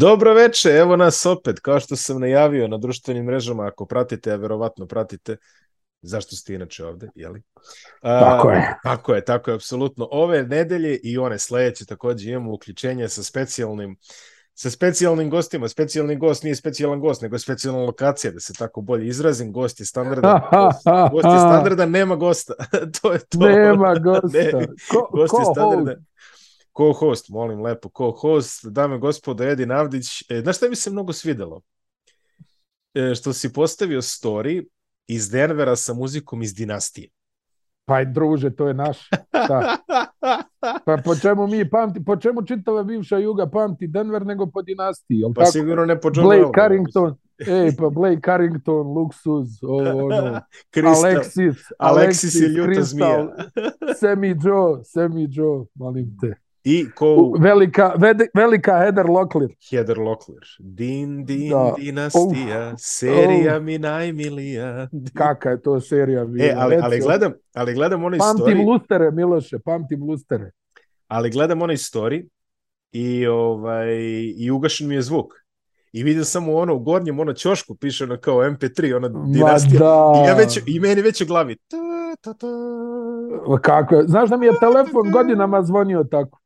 Dobro veče, evo nas opet, kao što sam najavio na društvenim mrežama, ako pratite, a verovatno pratite, zašto ste inače ovde, jeli? A, tako je. Tako je, tako je, apsolutno. Ove nedelje i one sledeće takođe imamo uključenje sa specijalnim sa specijalnim gostima. Specijalni gost nije specijalan gost, nego specijalna lokacija, da se tako bolje izrazim. Gost je standardan. Gost je standardan, nema gosta. to je to. Nema gosta. Ne, ko, gost ko je standardan. Hold? co-host, molim lepo, co-host, dame gospoda, Edin Avdić. E, znaš šta mi se mnogo svidelo? E, što si postavio story iz Denvera sa muzikom iz Dinastije. Pa druže, to je naš. Da. Pa po čemu mi pamti, po čemu čitava bivša Juga pamti Denver nego po dinastiji, jel pa tako? sigurno ne po John Blake Rolo, Carrington, ej, pa Blake Carrington, Luxus, ovo, ono, Crystal, Alexis, Alexis, Alexis i Ljuta Crystal, Zmija. Semi Joe, Semi Joe, molim te. I ko... Velika, vede, velika Heather Locklear. Heather Locklear. Din, din, da. dinastija, Uf. serija Uf. mi najmilija. Din. Kaka je to serija? Mi e, ali, ali, gledam, ali gledam onaj pamtim story. Pamtim lustere, Miloše, pamtim lustere. Ali gledam onaj story i, ovaj, i ugašen mi je zvuk. I vidim samo ono u gornjem, ono ćošku piše ono kao MP3, ona dinastija. Da. I, ja već, I meni već u glavi. Ta, ta, ta. Kako je? Znaš da mi je telefon godinama zvonio tako.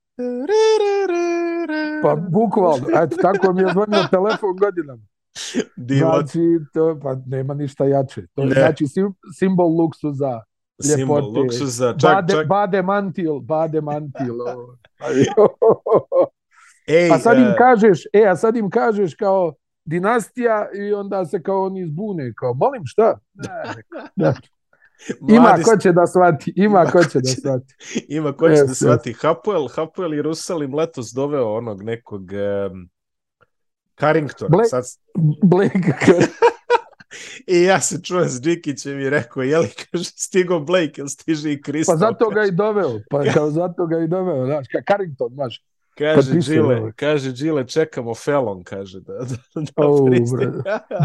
Pa bukvalno, eto, tako mi je zvonio telefon godinama. Divan. Znači, to, pa nema ništa jače. To je, znači, sim, simbol luksuza. Ljepote. Simbol luksuza. Čak, bade, čak. bade mantil, bade mantil. Ej, a sad im e. kažeš, e, a sad im kažeš kao dinastija i onda se kao oni zbune, kao, molim, šta? Ne, ne. Ima ko će da shvati, ima, ko će da shvati. ima ko će e, da shvati. Yes. Hapoel, i Jerusalim letos doveo onog nekog um, Carringtona. Blake, Sad... Blake I ja se čuo s Džikićem i rekao, je li, kaže, stigo Blake, jel stiže i Kristo? Pa zato ga i doveo, pa kao zato ga i doveo, znaš, Carrington, znaš. Kaže Đile, kaže Đile, čekamo Felon, kaže da, da, da oh, Dexter,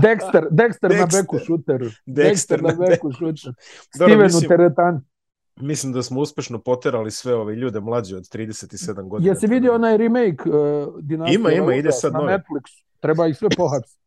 Dexter, Dexter, na beku šuteru. Dexter, na beku šuteru. Stevenu Teretan. Mislim da smo uspešno poterali sve ove ljude mlađe od 37 godina. Jesi vidio onaj remake uh, Dinastija Ima, ima, ide sad na novi. Netflixu. Treba ih sve pohapsiti.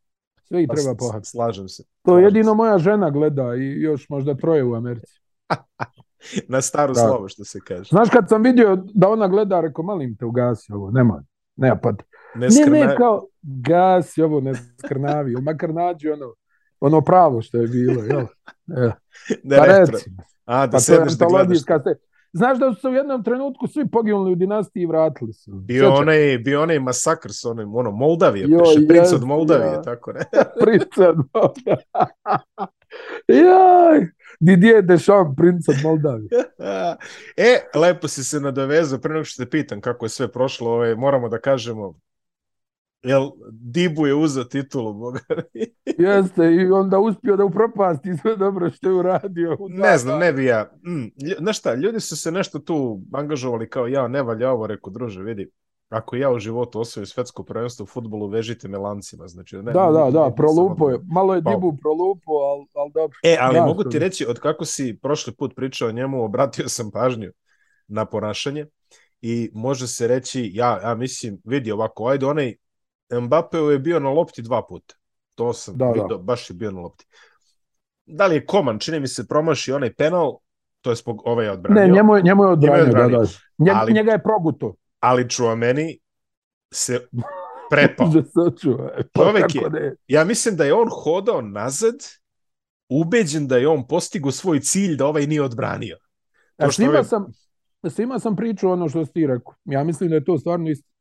Sve ih pa treba pohapsiti. Slažem se. Slažem to jedino se. moja žena gleda i još možda troje u Americi. Na staro da. slovo, što se kaže. Znaš, kad sam vidio da ona gleda, rekao, malim te ugasi ovo, nema, nema pad. Ne, skrna... ne, ne, kao, gasi ovo, ne skrnavi, makar nađi ono, ono pravo što je bilo, jel? Ja. E, da, pa reci. A, da pa sedneš da gledaš. Te... Znaš da su se u jednom trenutku svi poginuli u dinastiji i vratili se. Bio Sjeća. onaj, bio onaj masakr sa onim, ono, Moldavije, jo, peše, princ od Moldavije, ja. tako ne. princ od Moldavije. Jaj! Didije Dešan, princ od Moldavije. e, lepo si se nadovezao, pre nego što te pitam kako je sve prošlo, ovaj, moramo da kažemo, jel Dibu je uzeo titulu, Bogari. Jeste, i onda uspio da upropasti sve dobro što je uradio. U ne znam, ne bi ja. Mm, znaš šta, ljudi su se nešto tu angažovali kao ja, ne valja ovo, rekao, druže, vidi, ako ja u životu osvojim svetsko prvenstvo u futbolu, vežite me lancima. Znači, ne, da, da, da, prolupo je. Malo je Dibu prolupo, ali al dobro. E, ali da, mogu ti reći, od kako si prošli put pričao o njemu, obratio sam pažnju na ponašanje i može se reći, ja, ja mislim, vidi ovako, ajde, onaj Mbappe je bio na lopti dva puta. To sam da, da. vidio, da. baš je bio na lopti. Da li je Koman, čini mi se, promaši onaj penal, to je spog, ovaj je odbranio. Ne, njemu, njemu je odbranio, njemu je odbranio. Da, da. Njeg, ali, njega je proguto ali Čuameni se prepao. da se čuva. E, pa Čovek je, ja mislim da je on hodao nazad, ubeđen da je on postigo svoj cilj da ovaj nije odbranio. To A svima, ove... Ovaj- sam, svima sam priču ono što si ti rekao. Ja mislim da je to stvarno isto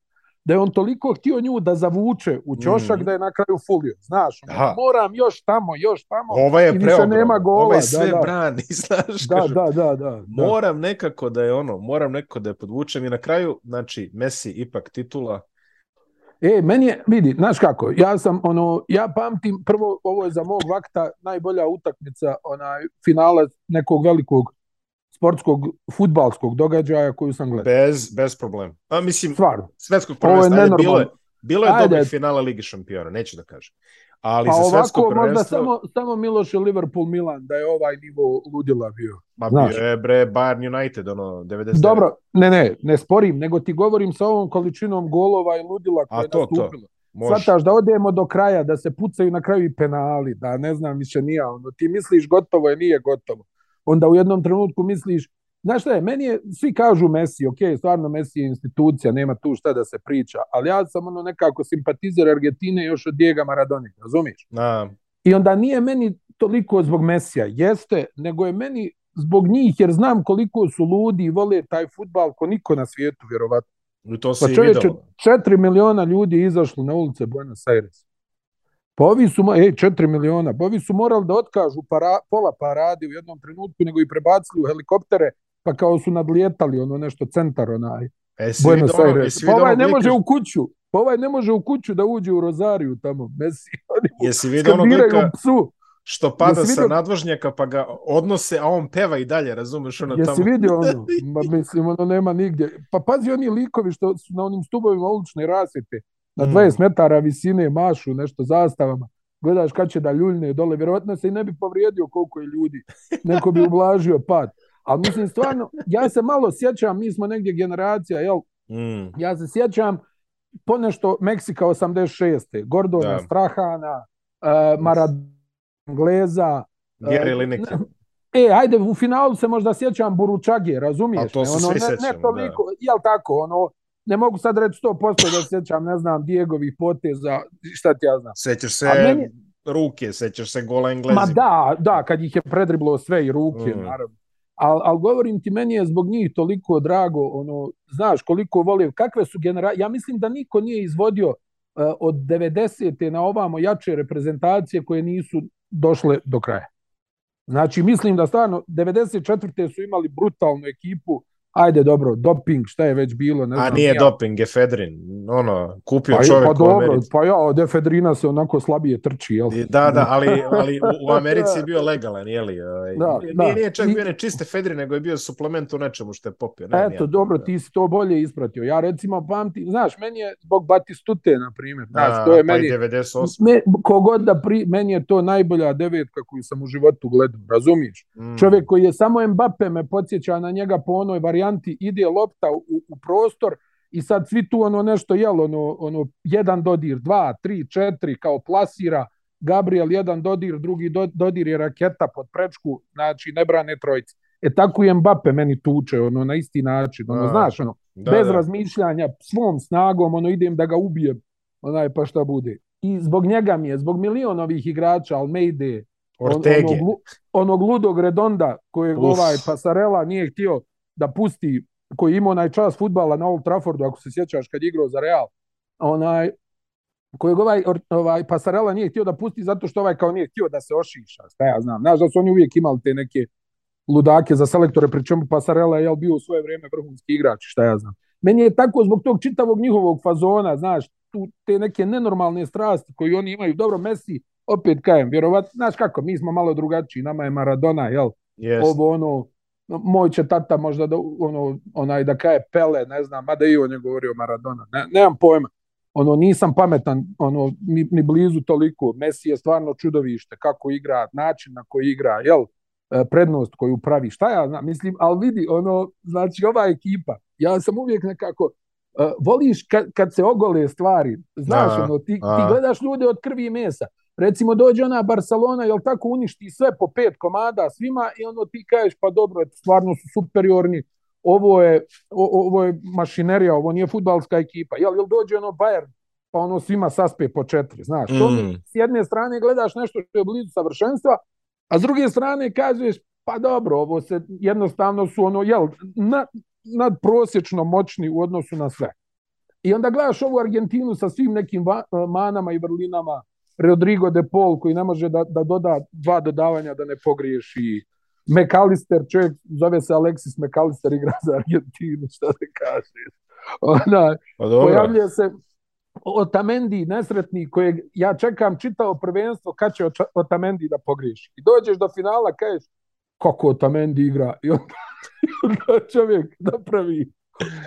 da je on toliko htio nju da zavuče u ćošak mm. da je na kraju fulio. Znaš, Aha. moram još tamo, još tamo. Ova je I više nema gola. Ova da, je sve da, da. brani, znaš. Da, kažu, da, da, da, da. Moram nekako da je ono, moram nekako da je podvučem i na kraju, znači, Messi ipak titula. E, meni je, vidi, znaš kako, ja sam, ono, ja pamtim, prvo, ovo je za mog vakta najbolja utakmica, onaj, finala nekog velikog sportskog, futbalskog događaja koju sam gledao. Bez, bez problema. A, pa, mislim, Stvarno. svetskog prvenstva, je ajde, bilo je, bilo je dobro finala Ligi šampiona, neću da kažem. Ali pa za svetsko prvenstvo... možda samo, samo Miloš i Liverpool Milan, da je ovaj nivo ludila bio. Ma Znaš. bio je bre Bayern United, ono, 99. Dobro, ne, ne, ne sporim, nego ti govorim sa ovom količinom golova i ludila koja je to, nastupila. To. Može. Svataš da odemo do kraja, da se pucaju na kraju i penali, da ne znam više nija, ono, ti misliš gotovo je, nije gotovo onda u jednom trenutku misliš, znaš šta je, meni je, svi kažu Messi, ok, stvarno Messi je institucija, nema tu šta da se priča, ali ja sam ono nekako simpatizer Argentine još od Diego Maradona, razumiješ? Na. I onda nije meni toliko zbog Mesija, jeste, nego je meni zbog njih, jer znam koliko su ludi i vole taj futbal ko niko na svijetu, vjerovatno. I to pa si pa čovječe, četiri miliona ljudi izašlo na ulice Buenos Aires. Pa ovi su, e, 4 miliona, pa ovi su morali da otkažu para, pola paradi u jednom trenutku, nego i prebacili u helikoptere, pa kao su nadlijetali ono nešto centar onaj. E, si Buenos Aires. E, pa ovaj ne može u kuću. Pa ovaj ne može u kuću da uđe u Rozariju tamo. Messi, oni Jesi vidio ono lika psu. što pada Jesi vidio... sa nadvožnjaka pa ga odnose, a on peva i dalje, razumeš ono Jesi tamo. Jesi vidio ono? Ma, mislim, ono nema nigdje. Pa pazi oni likovi što su na onim stubovima ulične rasvete na 20 mm. metara visine mašu nešto zastavama, gledaš kad će da ljuljne dole, vjerovatno se i ne bi povrijedio koliko je ljudi, neko bi ublažio pad. Ali mislim, stvarno, ja se malo sjećam, mi smo negdje generacija, jel? Mm. Ja se sjećam ponešto Meksika 86. Gordona, da. Strahana, uh, Maradona, uh, E, ajde, u finalu se možda sjećam Buručage, razumiješ? A to se ono, ne, ne, toliko, da. jel tako, ono, ne mogu sad reći 100% da sećam, ne znam, Diegovih poteza, šta ti ja znam. Sećaš se meni... ruke, sećaš se gola Englezi. Ma da, da, kad ih je predriblo sve i ruke, mm. naravno. Al, al govorim ti, meni je zbog njih toliko drago, ono, znaš koliko vole, kakve su generacije, ja mislim da niko nije izvodio uh, od 90. na ovamo jače reprezentacije koje nisu došle do kraja. Znači, mislim da stvarno, 94. su imali brutalnu ekipu, ajde dobro, doping, šta je već bilo. Ne znam, A nije ja. doping, efedrin, ono, kupio pa, čovjek pa dobro, u Americi. Pa ja, od efedrina se onako slabije trči, jel? Da, da, ali, ali u Americi je bio legalan, je li? Ovaj, da, nije, da. nije čak bio ne čiste efedrin, nego je bio suplement u nečemu što je popio. Ne, Eto, nije, dobro, ti si to bolje ispratio. Ja recimo pamtim, znaš, meni je zbog Batistute, na primjer, da, znaš, da, to je pa meni... 98. Me, kogod da pri, meni je to najbolja devetka koju sam u životu gledao, razumiješ? Mm. Čovjek koji je samo Mbappe me podsjeća na njega po onoj varijanti varijanti ide lopta u, u prostor i sad svi tu ono nešto jel, ono, ono jedan dodir, dva, tri, četiri, kao plasira, Gabriel jedan dodir, drugi do, dodir je raketa pod prečku, znači ne brane trojci. E tako i Mbappe meni tuče, ono, na isti način, ono, A, da. znaš, ono, da, bez da. razmišljanja, svom snagom, ono, idem da ga ubijem, onaj, pa šta bude. I zbog njega mi je, zbog milionovih igrača, Almeide, Ortege. On, onog, onog ludog redonda kojeg Uf. ovaj Pasarela nije htio da pusti, koji ima imao onaj čas futbala na Old Traffordu, ako se sjećaš kad igrao za Real, onaj, kojeg ovaj, ovaj Pasarela nije htio da pusti zato što ovaj kao nije htio da se ošiša, šta ja znam. Znaš da su oni uvijek imali te neke ludake za selektore, pri čemu Pasarela je bio u svoje vrijeme vrhunski igrač, šta ja znam. Meni je tako zbog tog čitavog njihovog fazona, znaš, tu te neke nenormalne strasti koji oni imaju. Dobro, Messi, opet kajem, vjerovatno, znaš kako, mi smo malo drugačiji, nama je Maradona, jel, yes. ovo ono, moj će tata možda da, ono, onaj da kaje Pele, ne znam, mada i on je govorio Maradona, ne, nemam pojma. Ono, nisam pametan, ono, ni, ni blizu toliko. Messi je stvarno čudovište, kako igra, način na koji igra, jel? E, prednost koju pravi, šta ja znam, mislim, ali vidi, ono, znači, ova ekipa, ja sam uvijek nekako, uh, voliš kad, kad se ogole stvari, znaš, a, da, ono, ti, a. ti da. gledaš ljude od krvi i mesa, Recimo dođe ona Barcelona, jel tako uništi sve po pet komada svima i ono ti kažeš pa dobro, stvarno su superiorni, ovo je, o, ovo je mašinerija, ovo nije futbalska ekipa. Jel, jel dođe ono Bayern, pa ono svima saspe po četiri, znaš. Mm. To s jedne strane gledaš nešto što je blizu savršenstva, a s druge strane kažeš pa dobro, ovo se jednostavno su ono, jel, na, nadprosječno moćni u odnosu na sve. I onda gledaš ovu Argentinu sa svim nekim va, manama i vrlinama Rodrigo De Paul koji ne može da, da doda dva dodavanja da ne pogriješi. McAllister, čovjek zove se Alexis McAllister, igra za Argentinu, šta da kažeš. Ona, pa pojavljuje se Otamendi, nesretni, kojeg ja čekam čitao prvenstvo, kad će Otamendi da pogriješi. I dođeš do finala, kažeš, kako Otamendi igra? I onda, onda čovjek napravi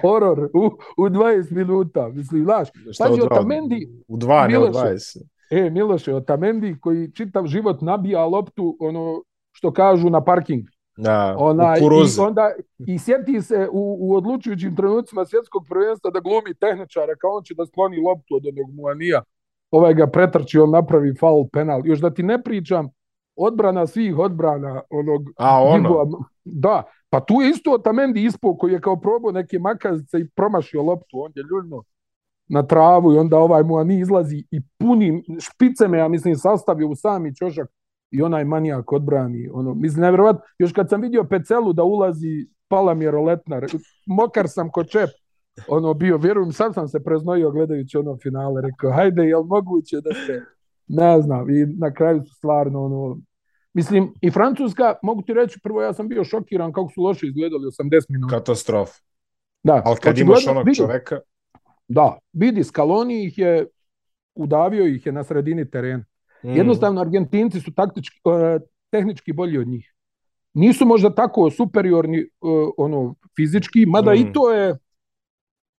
horor u, u 20 minuta. Mislim, znaš, pazi, Otamendi... U 2, ne u 20. E, Miloše, Otamendi koji čitav život nabija loptu, ono što kažu na parking. Na, da, Ona, i, onda, I sjeti se u, u odlučujućim trenucima svjetskog prvenstva da glumi tehničara, kao on će da skloni loptu od onog Muanija. Ovaj ga pretrči, on napravi faul penal. Još da ti ne pričam, odbrana svih odbrana onog A, ono. Gibua, da, pa tu je isto Otamendi ispo koji je kao probao neke makazice i promašio loptu, on je ljuljno na travu i onda ovaj mu Muani izlazi i puni špice me, ja mislim, sastavio u sami čošak i onaj manijak odbrani. Ono, mislim, nevjerovatno, još kad sam vidio Pecelu da ulazi, pala mi je roletna, mokar sam ko čep, ono bio, vjerujem, sam sam se preznojio gledajući ono finale, rekao, hajde, jel moguće da se, ne znam, i na kraju su stvarno, ono, mislim, i Francuska, mogu ti reći, prvo ja sam bio šokiran kako su loše izgledali 80 minuta. Katastrof. Da. Ali kad znači, imaš onog vidio. čoveka, Da, vidi, Scaloni ih je, udavio ih je na sredini terena. Mm. Jednostavno, Argentinci su taktički, eh, tehnički bolji od njih. Nisu možda tako superiorni eh, ono fizički, mada mm. i to je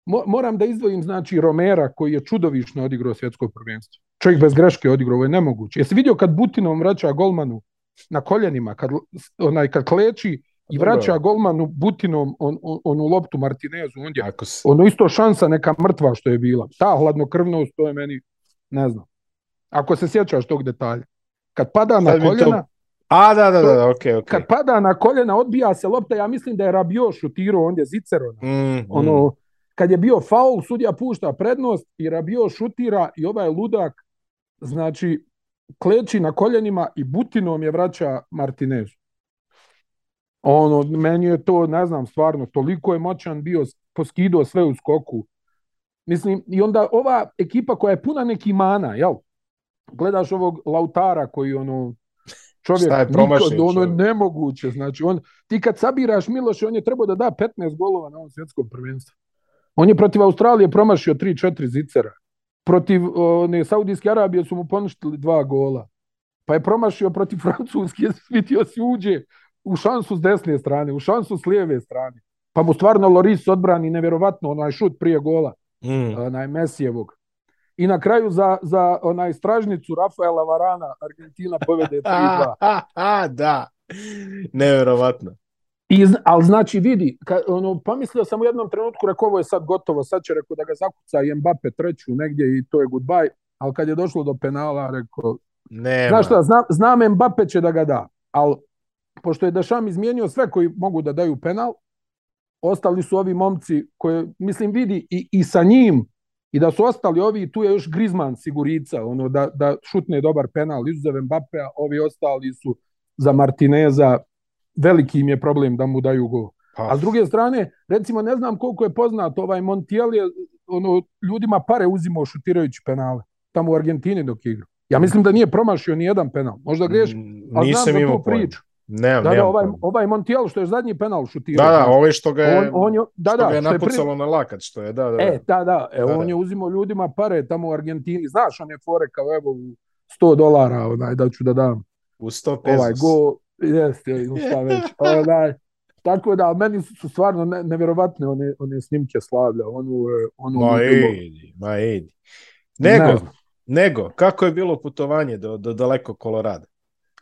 mo, moram da izdvojim znači Romera koji je čudovišno odigrao svjetsko prvenstvo. Čovjek bez greške odigrao, ovo je nemoguće. Jesi vidio kad Butinom vraća golmanu na koljenima, kad, onaj, kad kleči, i vraća golmanu Butinom on, on, on u loptu Martinezu ondje. Ako se... Ono isto šansa neka mrtva što je bila. Ta hladnokrvnost to je meni, ne znam. Ako se sjećaš tog detalja. Kad pada Sad na koljena... To... A, da, da, da, da, okay, okay. Kad pada na koljena, odbija se lopta, ja mislim da je Rabio šutirao ondje Zicerona. Mm, mm. Ono, kad je bio faul, sudija pušta prednost i Rabio šutira i ovaj ludak, znači, kleči na koljenima i butinom je vraća Martinezu. Ono, meni je to, ne znam, stvarno, toliko je moćan bio, poskido sve u skoku. Mislim, i onda ova ekipa koja je puna neki mana, jel? Gledaš ovog Lautara koji, ono, čovjek, je nikad, ono, čovjek. nemoguće. Znači, on, ti kad sabiraš Miloš, on je trebao da da 15 golova na ovom svjetskom prvenstvu. On je protiv Australije promašio 3-4 zicera. Protiv ne, Saudijske Arabije su mu poništili dva gola. Pa je promašio protiv Francuske, svitio si uđe u šansu s desne strane, u šansu s lijeve strane. Pa mu stvarno Loris odbrani neverovatno onaj šut prije gola, mm. onaj Mesijevog. I na kraju za, za onaj stražnicu Rafaela Varana Argentina povede 3-2. a, da. Neverovatno. I, ali znači vidi, ka, ono, pomislio sam u jednom trenutku, rekao ovo je sad gotovo, sad će rekao da ga zakuca i Mbappe treću negdje i to je goodbye, ali kad je došlo do penala, rekao, Nema. znaš šta, znam, znam Mbappe će da ga da, ali pošto je Dašam izmijenio sve koji mogu da daju penal, ostali su ovi momci koje, mislim, vidi i, i sa njim, i da su ostali ovi, tu je još Grizman sigurica, ono, da, da šutne dobar penal, izuzev Mbappea, ovi ostali su za Martineza, veliki im je problem da mu daju gol. Pa. A s druge strane, recimo, ne znam koliko je poznat ovaj Montiel je ono, ljudima pare uzimao šutirajući penale, tamo u Argentini dok igra. Ja mislim da nije promašio ni jedan penal. Možda grešim, mm, ali Nisam znam za tu priču. Ne, da, da, ovaj, ovaj Montiel što je zadnji penal šutirao. Da, da, ovaj što ga je, on, on je, da, što da, ga je napucalo pri... na lakat, što je, da, da. E, da. da, da, e, da, on da. je uzimao ljudima pare tamo u Argentini, znaš, on je fore kao, evo, 100 dolara, onaj, da ću da dam. U 100 ovaj, pesos. Ovaj, go, jeste, ili šta već, onaj, tako da, meni su, su stvarno ne, nevjerovatne one, one snimke slavlja, onu, e, onu... Ma edi, ma edi. Nego, ne. nego, kako je bilo putovanje do, do daleko Kolorada?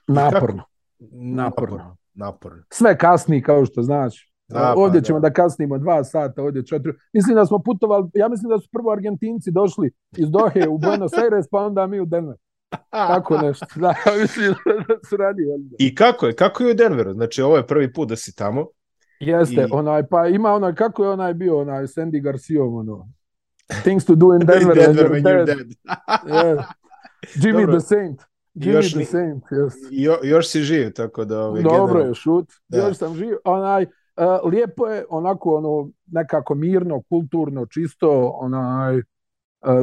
Naporno. Kako, naporno. Napor. Sve kasni, kao što znaš. Da, pa ovdje pa, ćemo da. da. kasnimo dva sata, ovdje četiri. Mislim da smo putovali, ja mislim da su prvo Argentinci došli iz Dohe u Buenos Aires, pa onda mi u Denver. Tako nešto, da, mislim da su radili. Da. I kako je, kako je u Denveru? Znači, ovo je prvi put da si tamo. Jeste, I... onaj, pa ima onaj, kako je onaj bio, onaj Sandy Garcia, ono, things to do in Denver, in Denver when you're dead. yeah. Jimmy Dobro. the Saint. Jimmy još, the Saints, yes. jo, još si živ, tako da... Ovaj, Dobro general... je, šut. Da. Još sam živ. Onaj, uh, lijepo je, onako, ono, nekako mirno, kulturno, čisto, onaj, uh,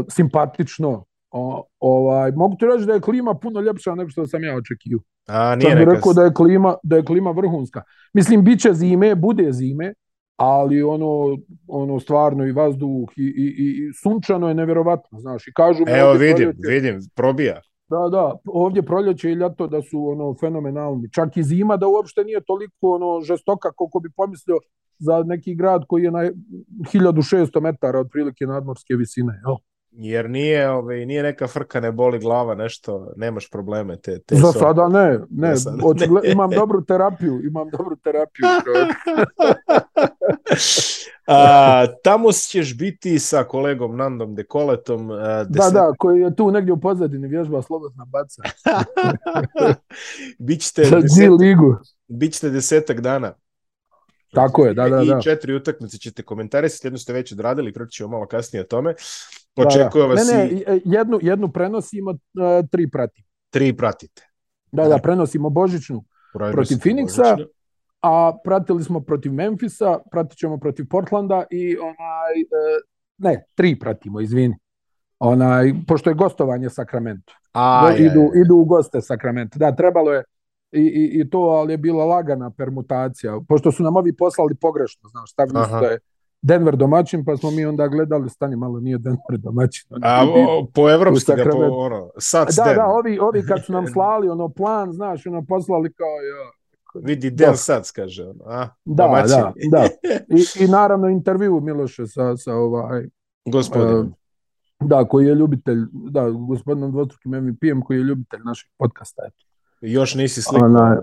simpatično. O, ovaj, mogu ti reći da je klima puno ljepša nego što sam ja očekio. A, nije sam rekao da je, klima, da je klima vrhunska. Mislim, bit će zime, bude zime, ali ono, ono stvarno i vazduh i, i, i sunčano je neverovatno znaš, i kažu... Evo vidim, proljeće, vidim, probija. Da, da, ovdje proljeće i ljeto da su ono fenomenalni. Čak i zima da uopšte nije toliko ono žestoka koliko bi pomislio za neki grad koji je na 1600 metara otprilike nadmorske visine, jel? jer nije, ovaj, nije neka frka, ne boli glava, nešto, nemaš probleme. Te, te Za sada ne, ne, sada ne. imam dobru terapiju, imam dobru terapiju. A, tamo ćeš biti sa kolegom Nandom Dekoletom. A, da, deset... Da, da, koji je tu negdje u pozadini vježba slobodna baca. Bićete deset... ligu. Bićete desetak dana Znači, Tako je, da, da, da. I da. četiri utakmice ćete komentarisati, jednu ste već odradili, ćemo malo kasnije o tome. Očekuje da, da. vas ne, ne, i... E, jednu, jednu prenosimo, e, tri pratimo. Tri pratite. Da, da, prenosimo Božićnu Pravimo protiv Phoenixa, a pratili smo protiv Memfisa, pratit ćemo protiv Portlanda i onaj, e, ne, tri pratimo, izvini. Onaj, pošto je gostovanje Sakramentu. A, Do, je, idu, je. idu u goste Sakramentu. Da, trebalo je, i, i, i to, ali je bila lagana permutacija, pošto su nam ovi poslali pogrešno, znaš, stavili su da je Denver domaćin, pa smo mi onda gledali, stani malo, nije Denver domaćin. A, o, po evropski da po ono, sad Da, den. da, ovi, ovi kad su nam slali ono plan, znaš, ono poslali kao, ja, Vidi da. Den sad, kaže ono. A, da, domaćin. da, da. I, I naravno intervju Miloše sa, sa ovaj... Gospodin. Uh, eh, da, koji je ljubitelj, da, gospodinom dvostrukim MVP-em koji je ljubitelj naših podcasta. Eto. Još nisi slikao. Ona... Ovaj.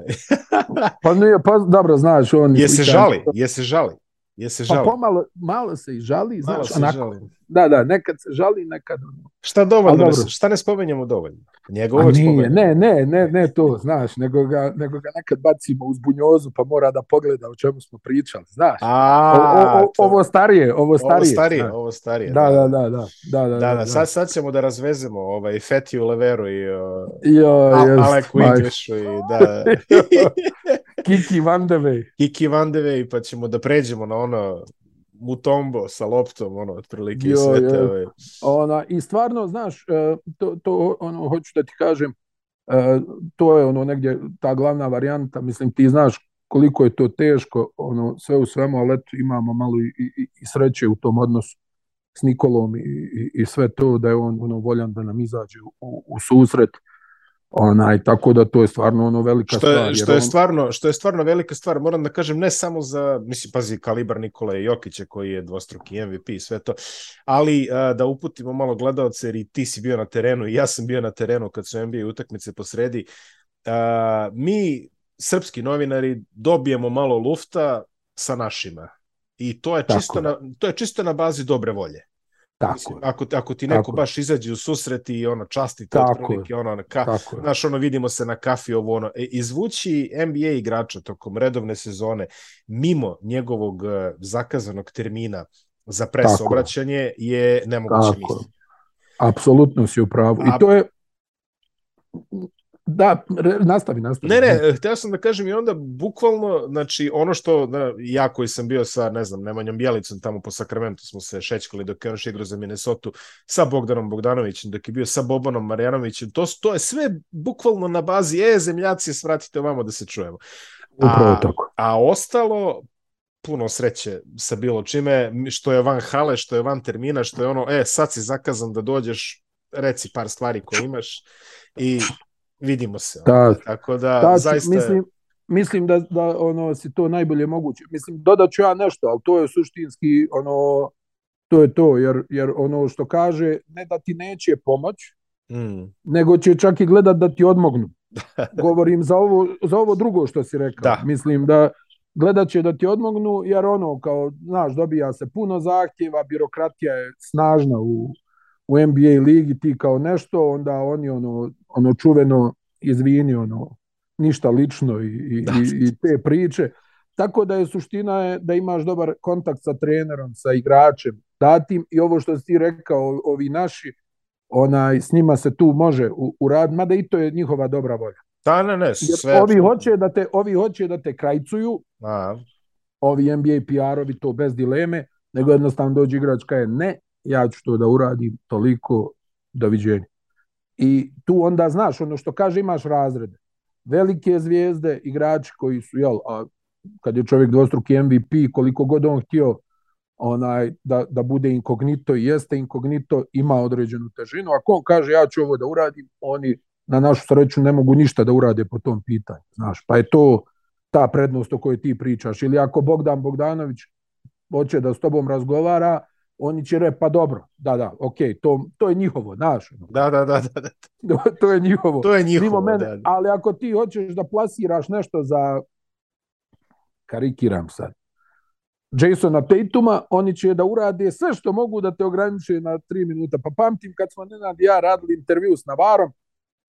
pa nije, pa dobro, znaš, on je se žali, je se pa žali. Je se žali. Pa pomalo, malo se i žali, znaš, malo se onako, žali da, da, nekad se žali, nekad... Šta dovoljno, ne, šta ne spomenjamo dovoljno? Njega uvek spomenjamo. Ne, ne, ne, ne to, znaš, nego ga, nego ga nekad bacimo uz bunjozu pa mora da pogleda o čemu smo pričali, znaš. A, o, o, ovo starije, ovo starije. Ovo starije, ovo starije. Da da. da, da, da, da. Da, da, da, da, da. Sad, sad ćemo da razvezemo ovaj, Fetiju Leveru i o, jo, a, Aleku Inglešu i da... Kiki Vandevej. Kiki Vandevej, pa ćemo da pređemo na ono Mutombo sa loptom, ono, otprilike jo, sve te ove... Ona, I stvarno, znaš, e, to, to ono, hoću da ti kažem, e, to je ono negdje ta glavna varijanta, mislim ti znaš koliko je to teško, ono, sve u svemu, ali eto, imamo malo i, i, i sreće u tom odnosu s Nikolom i, i, i sve to da je on ono voljan da nam izađe u, u susret Onaj, tako da to je stvarno ono velika što je, stvar. Što je, on... stvarno, što je stvarno velika stvar, moram da kažem, ne samo za, mislim, pazi, kalibar Nikola Jokića koji je dvostruki MVP i sve to, ali a, da uputimo malo gledalce, jer i ti si bio na terenu i ja sam bio na terenu kad su NBA utakmice posredi. A, mi, srpski novinari, dobijemo malo lufta sa našima. I to je, čisto na, to je čisto na bazi dobre volje. Tako Mislim, ako, ako ti neko tako. baš izađe u susret i ono časti tako otprilike ono ka, tako znaš ono vidimo se na kafi ovo ono e, izvući NBA igrača tokom redovne sezone mimo njegovog e, zakazanog termina za pres obraćanje je nemoguće tako. Misli. Apsolutno si u pravu. I to je Da, nastavi, nastavi. Ne, ne, hteo sam da kažem i onda bukvalno, znači ono što da, ja koji sam bio sa, ne znam, Nemanjom Bjelicom tamo po Sakramentu smo se šećkali dok je on igrao za Minnesota, sa Bogdanom Bogdanovićem, dok je bio sa Bobanom Marjanovićem, to, to je sve bukvalno na bazi, e, zemljaci, svratite ovamo da se čujemo. Upravo a, tako. A ostalo, puno sreće sa bilo čime, što je van hale, što je van termina, što je ono, e, sad si zakazan da dođeš, reci par stvari koje imaš i vidimo se. Da, Tako da, da zaista... Mislim, mislim da, da ono se to najbolje moguće. Mislim, dodaću ja nešto, ali to je suštinski ono, to je to, jer, jer ono što kaže, ne da ti neće pomoć, mm. nego će čak i gledat da ti odmognu. Govorim za ovo, za ovo drugo što si rekao. Da. Mislim da gledat će da ti odmognu, jer ono, kao, znaš, dobija se puno zahtjeva, birokratija je snažna u, u NBA ligi, ti kao nešto, onda oni ono ono čuveno izvini, ono, ništa lično i, i, da. i, i te priče. Tako da je suština je da imaš dobar kontakt sa trenerom, sa igračem, datim i ovo što si rekao, ovi naši, onaj, s njima se tu može u, rad mada i to je njihova dobra volja. Da, ne, ne, sve. Jer ovi hoće da te, ovi hoće da te krajcuju, da. A. ovi NBA PR-ovi to bez dileme, nego jednostavno dođe igrač kaže ne, ja ću to da uradim toliko, doviđenja. I tu onda, znaš, ono što kaže, imaš razrede. Velike zvijezde, igrači koji su, jel, a kad je čovjek dvostruki MVP, koliko god on htio onaj, da, da bude inkognito i jeste inkognito, ima određenu težinu. Ako on kaže ja ću ovo da uradim, oni na našu sreću ne mogu ništa da urade po tom pitanju. Znaš, pa je to ta prednost o kojoj ti pričaš. Ili ako Bogdan Bogdanović hoće da s tobom razgovara, oni će reći, pa dobro, da, da, ok, to, to je njihovo, znaš. Da, da, da, da. da. to je njihovo. To je njihovo, mene, da, da. Ali ako ti hoćeš da plasiraš nešto za, karikiram sad, Jasona Tatuma, oni će da urade sve što mogu da te ograniče na tri minuta. Pa pamtim kad smo Nenad i ja radili intervju s Navarom,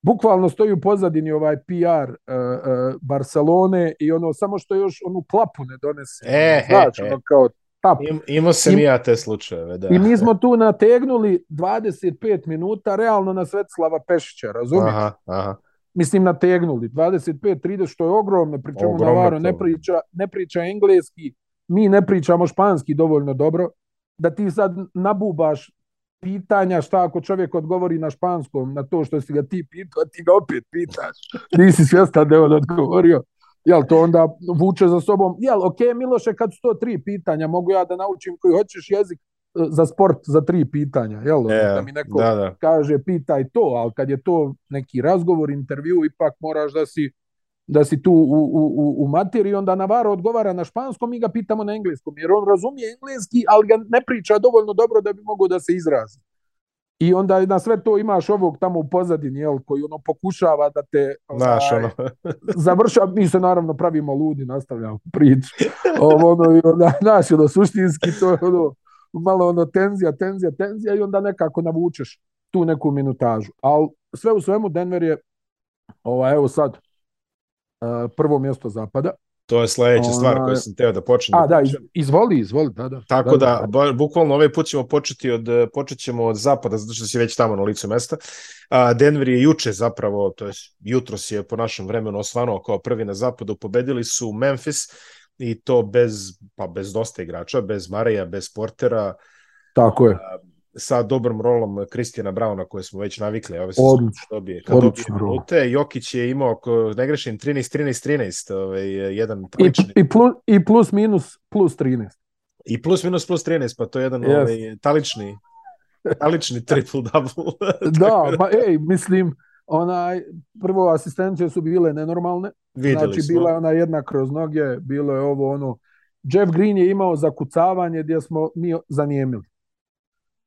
bukvalno stoji u pozadini ovaj PR uh, e, uh, e, Barcelone i ono, samo što još onu klapu ne donese. E, znaš, e, ono, kao, tap. Pa, Im, imao sam i ja te slučajeve, da. I mi smo tu nategnuli 25 minuta realno na Svetslava Pešića, razumiješ? Aha, aha. Mislim, nategnuli. 25-30, što je ogromno, pri čemu Navaro ne priča, ne priča engleski, mi ne pričamo španski dovoljno dobro, da ti sad nabubaš pitanja šta ako čovjek odgovori na španskom na to što si ga ti pitao, ti ga opet pitaš. Nisi svjestan da je on odgovorio. Jel to onda vuče za sobom, jel, ok Miloše, kad su to tri pitanja, mogu ja da naučim koji hoćeš jezik e, za sport za tri pitanja, jel? Yeah, da mi neko da, da. kaže pitaj to, ali kad je to neki razgovor, intervju, ipak moraš da si da si tu u, u, u materiji, onda Navarro odgovara na španskom, i ga pitamo na engleskom, jer on razumije engleski, ali ga ne priča dovoljno dobro da bi mogao da se izrazi. I onda na sve to imaš ovog tamo u pozadini, jel, koji ono pokušava da te Znaš, ovaj, ono. završava. Mi se naravno pravimo ludi, nastavljamo priču. Ovo, ono, i onda, znaš, ono, suštinski to je ono, malo ono tenzija, tenzija, tenzija i onda nekako navučeš tu neku minutažu. Ali sve u svemu Denver je, ovaj, evo sad, eh, prvo mjesto zapada. To je sledeća stvar ovaj, koju sam teo da počnem. A, da, da izvoli, izvoli, da, da. Tako da, da, da, da. bukvalno ovaj put ćemo početi od, počet ćemo od zapada, zato što si već tamo na licu mesta. Denver je juče zapravo, to je jutro si je po našem vremenu osvanuo kao prvi na zapadu, pobedili su Memphis i to bez, pa bez dosta igrača, bez Mareja, bez Portera. Tako je. A, sa dobrom rolom Kristijana Brauna koje smo već navikli ove se što dobije kad dobije minute Jokić je imao ako ne grešim 13 13 13 ovaj jedan prilični I, i, plus, i plus minus plus 13 i plus minus plus 13 pa to je jedan yes. ovaj talični talični triple double da, da ma ej mislim onaj prvo asistencije su bile nenormalne Vidjeli znači smo. bila je ona jedna kroz noge bilo je ovo ono Jeff Green je imao zakucavanje gdje smo mi zanijemili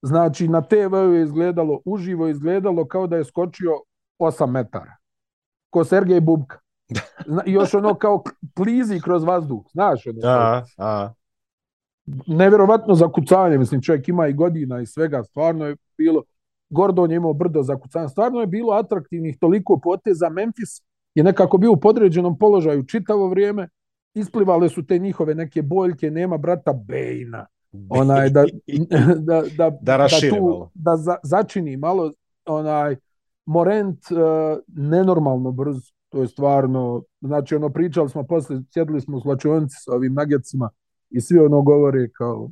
Znači, na TV je izgledalo, uživo je izgledalo kao da je skočio 8 metara. Ko Sergej Bubka. Još ono kao klizi kroz vazduh, znaš ono. A, da, a. Da. Nevjerovatno zakucanje, mislim, čovjek ima i godina i svega, stvarno je bilo, Gordon je imao brdo zakucanja, stvarno je bilo atraktivnih toliko poteza, Memphis je nekako bio u podređenom položaju čitavo vrijeme, isplivale su te njihove neke boljke, nema brata Bejna, onaj da, da da da da, da, tu, da za, začini malo onaj Morent e, nenormalno brz to je stvarno znači ono pričali smo posle sjedili smo u slačionici sa ovim nagecima i svi ono govore kao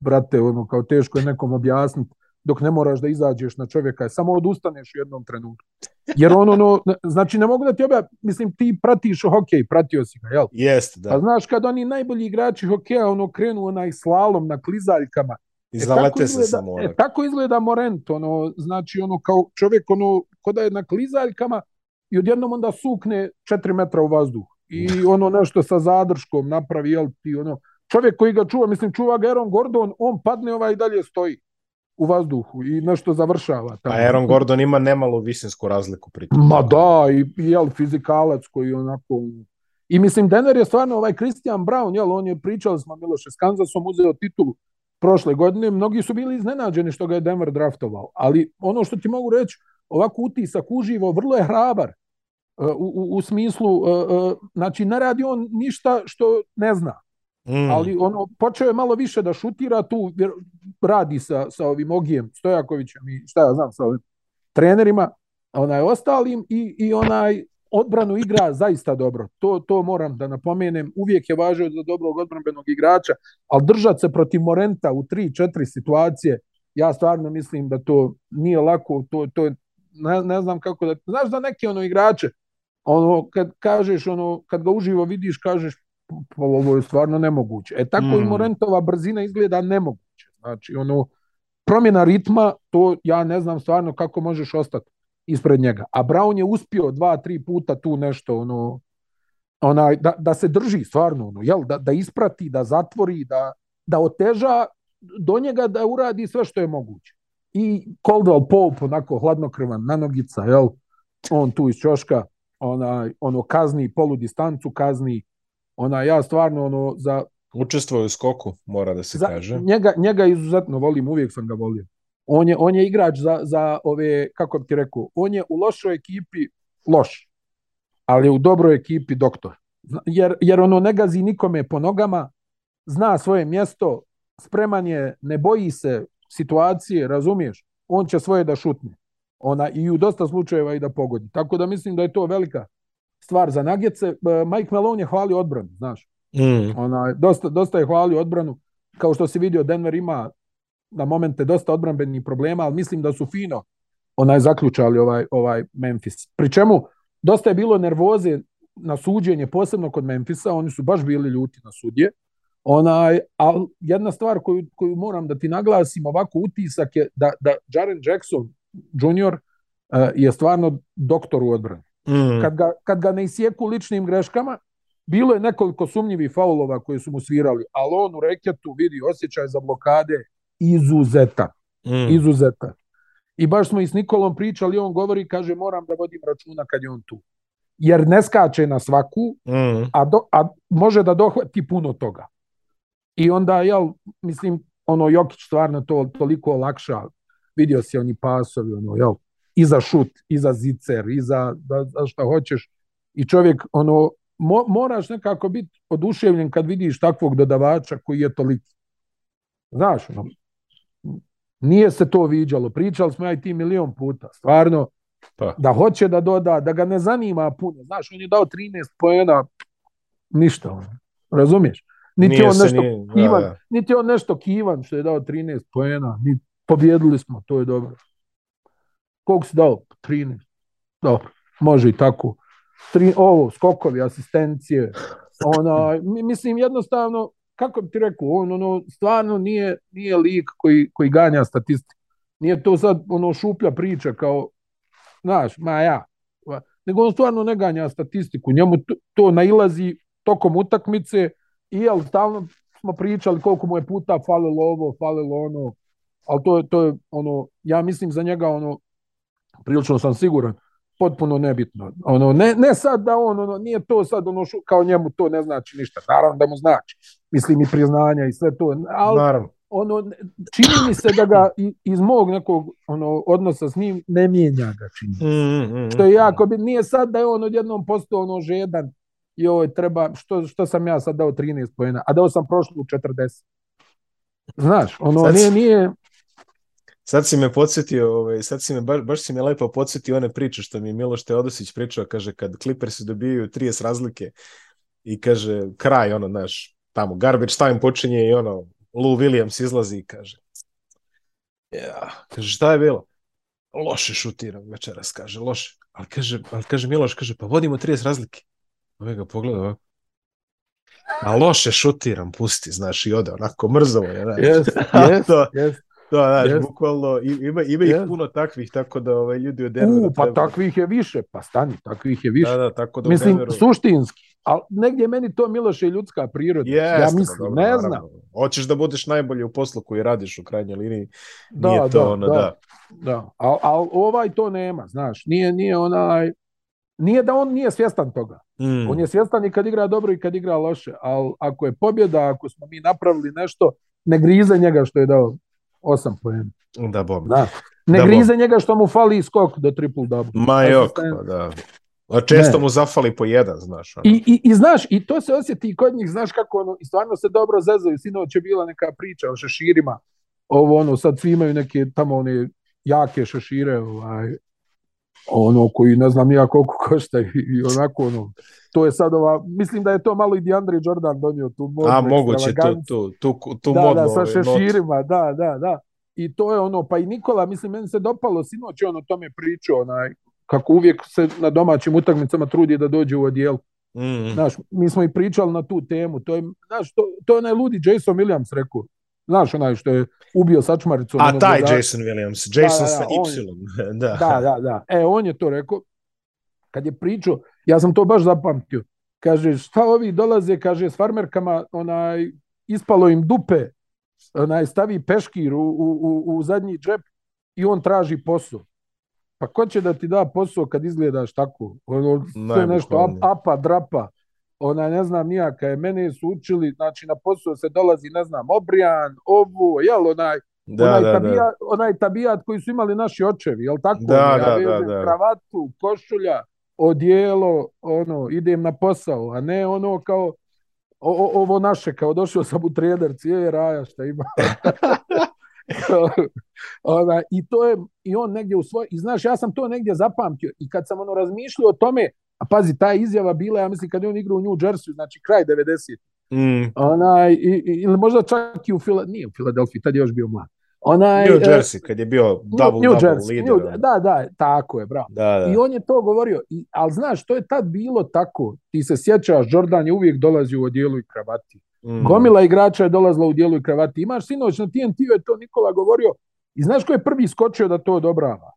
brate ono kao teško je nekom objasniti dok ne moraš da izađeš na čovjeka, samo odustaneš u jednom trenutku. Jer ono, ono, znači ne mogu da ti obja, mislim ti pratiš hokej, pratio si ga, jel? Jeste, da. Pa znaš kad oni najbolji igrači hokeja, ono krenu onaj slalom na klizaljkama, e, I zalete se izgleda, samo. E, tako izgleda Morent, ono, znači ono kao čovjek ono, ko da je na klizaljkama i odjednom onda sukne 4 metra u vazduh. I ono nešto sa zadrškom napravi, jel ti ono, čovjek koji ga čuva, mislim čuva ga Aaron Gordon, on padne ovaj i dalje stoji u vazduhu i nešto završava. Tamo. A pa Aaron Gordon ima nemalo visinsku razliku pri pritom. Ma da, i, i jel, fizikalac koji onako... I mislim, Denver je stvarno ovaj Christian Brown, jel, on je pričao smo Miloše s Kansasom, uzeo titulu prošle godine, mnogi su bili iznenađeni što ga je Denver draftovao, ali ono što ti mogu reći, ovako utisak uživo, vrlo je hrabar, e, u, u, u smislu, e, e, znači ne radi on ništa što ne zna. Mm. Ali ono, počeo je malo više da šutira tu, jer radi sa, sa ovim Ogijem Stojakovićem i šta ja znam sa ovim trenerima, onaj ostalim i, i onaj odbranu igra zaista dobro. To, to moram da napomenem. Uvijek je važno za dobrog odbranbenog igrača, ali držat se protiv Morenta u 3-4 situacije, ja stvarno mislim da to nije lako. To, to ne, ne znam kako da... Znaš da neki ono igrače, ono, kad kažeš, ono, kad ga uživo vidiš, kažeš, ovo je stvarno nemoguće. E tako mm. i Morentova brzina izgleda nemoguće. Znači, ono, promjena ritma, to ja ne znam stvarno kako možeš ostati ispred njega. A Brown je uspio dva, tri puta tu nešto, ono, onaj, da, da se drži stvarno, ono, jel? Da, da isprati, da zatvori, da, da oteža do njega da uradi sve što je moguće. I Caldwell Pope, onako hladnokrvan, na nanogica, jel? On tu iz Ćoška, onaj, ono, kazni polu distancu, kazni ona ja stvarno ono za učestvuje u skoku, mora da se za, kaže. Njega, njega izuzetno volim, uvijek sam ga volio. On je, on je igrač za, za ove, kako bi ti rekao, on je u lošoj ekipi loš, ali u dobroj ekipi doktor. Jer, jer ono ne gazi nikome po nogama, zna svoje mjesto, spreman je, ne boji se situacije, razumiješ? On će svoje da šutne. Ona i u dosta slučajeva i da pogodi. Tako da mislim da je to velika stvar za Nagetce. E, Mike Malone je hvalio odbranu, znaš. Mm. Ona, dosta, dosta je hvalio odbranu. Kao što se vidio, Denver ima na momente dosta odbranbenih problema, ali mislim da su fino onaj zaključali ovaj, ovaj Memphis. Pri čemu dosta je bilo nervoze na suđenje, posebno kod Memphisa, oni su baš bili ljuti na sudje. Onaj, ali jedna stvar koju, koju moram da ti naglasim, ovako utisak je da, da Jaren Jackson junior e, je stvarno doktor u odbrani. Mm. Kad, ga, kad ga ne isjeku ličnim greškama, bilo je nekoliko sumnjivih faulova koje su mu svirali, ali on u reketu vidi osjećaj za blokade izuzeta. Mm. Izuzeta. I baš smo i s Nikolom pričali, on govori, kaže, moram da vodim računa kad je on tu. Jer ne skače na svaku, mm. a, do, a može da dohvati puno toga. I onda, jel, mislim, ono, Jokić stvarno to toliko olakša. Vidio si oni pasovi, ono, jel, i za šut, i za zicer, i za, za, za šta hoćeš. I čovjek, ono, mo, moraš nekako biti oduševljen kad vidiš takvog dodavača koji je toliko. Znaš, ono, nije se to viđalo. Pričali smo ja i ti milion puta. Stvarno, pa. da hoće da doda, da ga ne zanima puno. Znaš, on je dao 13 pojena, ništa. Ono. Razumiješ? Niti nije on nešto nije, da, kivan, da, da. niti on nešto kivan što je dao 13 pojena. Ni, pobjedili smo, to je dobro. Koliko si dao? 13. Dobro, može i tako. Tri, ovo, skokovi, asistencije. Ona, mislim, jednostavno, kako bi ti rekao, on ono, stvarno nije, nije lik koji, koji ganja statistiku. Nije to sad ono šuplja priča kao, znaš, ma ja. Nego on stvarno ne ganja statistiku. Njemu to, to nailazi tokom utakmice i jel, stalno smo pričali koliko mu je puta falilo ovo, falilo ono, ali to je, to je ono, ja mislim za njega ono, prilično sam siguran, potpuno nebitno. Ono, ne, ne sad da on, ono, nije to sad ono, šu, kao njemu to ne znači ništa, naravno da mu znači, mislim i priznanja i sve to, ali naravno. ono, čini mi se da ga iz mog nekog ono, odnosa s njim ne mijenja ga čini. Mm, mm, mm, što je jako, bi, nije sad da je on odjednom postao ono žedan i ovo treba, što, što sam ja sad dao 13 pojena, a dao sam prošlu 40. Znaš, ono, sad... nije, nije, Sad si me podsjetio, ovaj, sad si me, baš, baš si me lepo podsjetio one priče što mi je Miloš Teodosić pričao, kaže kad Clippersi dobijaju 30 razlike i kaže kraj, ono, znaš, tamo, garbage time počinje i ono, Lou Williams izlazi i kaže ja, kaže šta je bilo? Loše šutiram večeras, kaže, loše. Ali kaže, ali kaže Miloš, kaže, pa vodimo 30 razlike. Ove ovaj ga pogleda ovako. A loše šutiram, pusti, znaš, i ode onako, mrzovo je. Znaš. Yes, yes, yes. Da, da, yes. bukvalno, ima, ima yes. ih puno takvih, tako da ovaj, ljudi od Denvera... U, pa treba... takvih je više, pa stani, takvih je više. Da, da, tako da Mislim, Denveru... suštinski, Al negdje meni to, Miloše, ljudska priroda. Yes, ja da, mislim, dobro, ne znam. Hoćeš da budeš najbolji u poslu koji radiš u krajnjoj liniji, da, nije to da, ono, da. da. da. Ali al, ovaj to nema, znaš, nije, nije onaj... Nije da on nije svjestan toga. Mm. On je svjestan i kad igra dobro i kad igra loše, al ako je pobjeda, ako smo mi napravili nešto, ne grize njega što je dao osam poena. Da, bom. Da. Ne da, grize bom. njega što mu fali skok do triple double. Ma jok, pa da. A često ne. mu zafali po jedan, znaš. Ono. I, i, I znaš, i to se osjeti kod njih, znaš kako ono, i stvarno se dobro zezaju. Sinoć je bila neka priča o šeširima, ovo ono, sad svi imaju neke tamo one jake šešire, ovaj, ono koji ne znam ja koliko košta i onako ono to je sad ova mislim da je to malo i DeAndre Jordan donio tu modu a moguće tu, tu tu tu da, modno, da, sa ovaj, šeširima not. da da da i to je ono pa i Nikola mislim meni se dopalo sinoć on o tome pričao onaj kako uvijek se na domaćim utakmicama trudi da dođe u odijelu mm. Znaš, mi smo i pričali na tu temu to je znaš, to, to je onaj ludi Jason Williams rekao Znaš onaj što je ubio sačmaricu. A taj da, da... Jason Williams, Jason da, da, sa Y. da. da, da, da. E, on je to rekao, kad je pričao, ja sam to baš zapamtio. Kaže, šta ovi dolaze, kaže, s farmerkama, onaj, ispalo im dupe, onaj, stavi peškir u, u, u zadnji džep i on traži posao. Pa ko će da ti da posao kad izgledaš tako? Ono, sve nešto ap, apa, drapa ona ne znam nijaka je, mene su učili, znači na posao se dolazi, ne znam, obrijan, ovu, jel, onaj, da, onaj, da, tabijat, da. onaj tabijat koji su imali naši očevi, jel tako? Da, ja da, da, da. Kravatu, košulja, odijelo, ono, idem na posao, a ne ono kao, o, o, ovo naše, kao došao sam u trederci, je raja šta ima. ona, I to je, i on negdje u svoj, i znaš, ja sam to negdje zapamtio i kad sam ono razmišljao o tome, A pazi, ta izjava bila, ja mislim, kad je on igrao u New Jersey, znači kraj 90. Mm. Onaj, i, ili možda čak i u Fila, nije u Filadelfiji, tad je još bio mlad. Onaj, New e, Jersey, kad je bio double, New double Jersey, leader. New, da, da, tako je, bravo. Da, da. I on je to govorio. I, ali znaš, to je tad bilo tako. Ti se sjećaš, Jordan je uvijek dolazio u odijelu i kravati. Mm. Gomila igrača je dolazila u dijelu i kravati. Imaš sinoć na TNT-u je to Nikola govorio. I znaš ko je prvi skočio da to odobrava?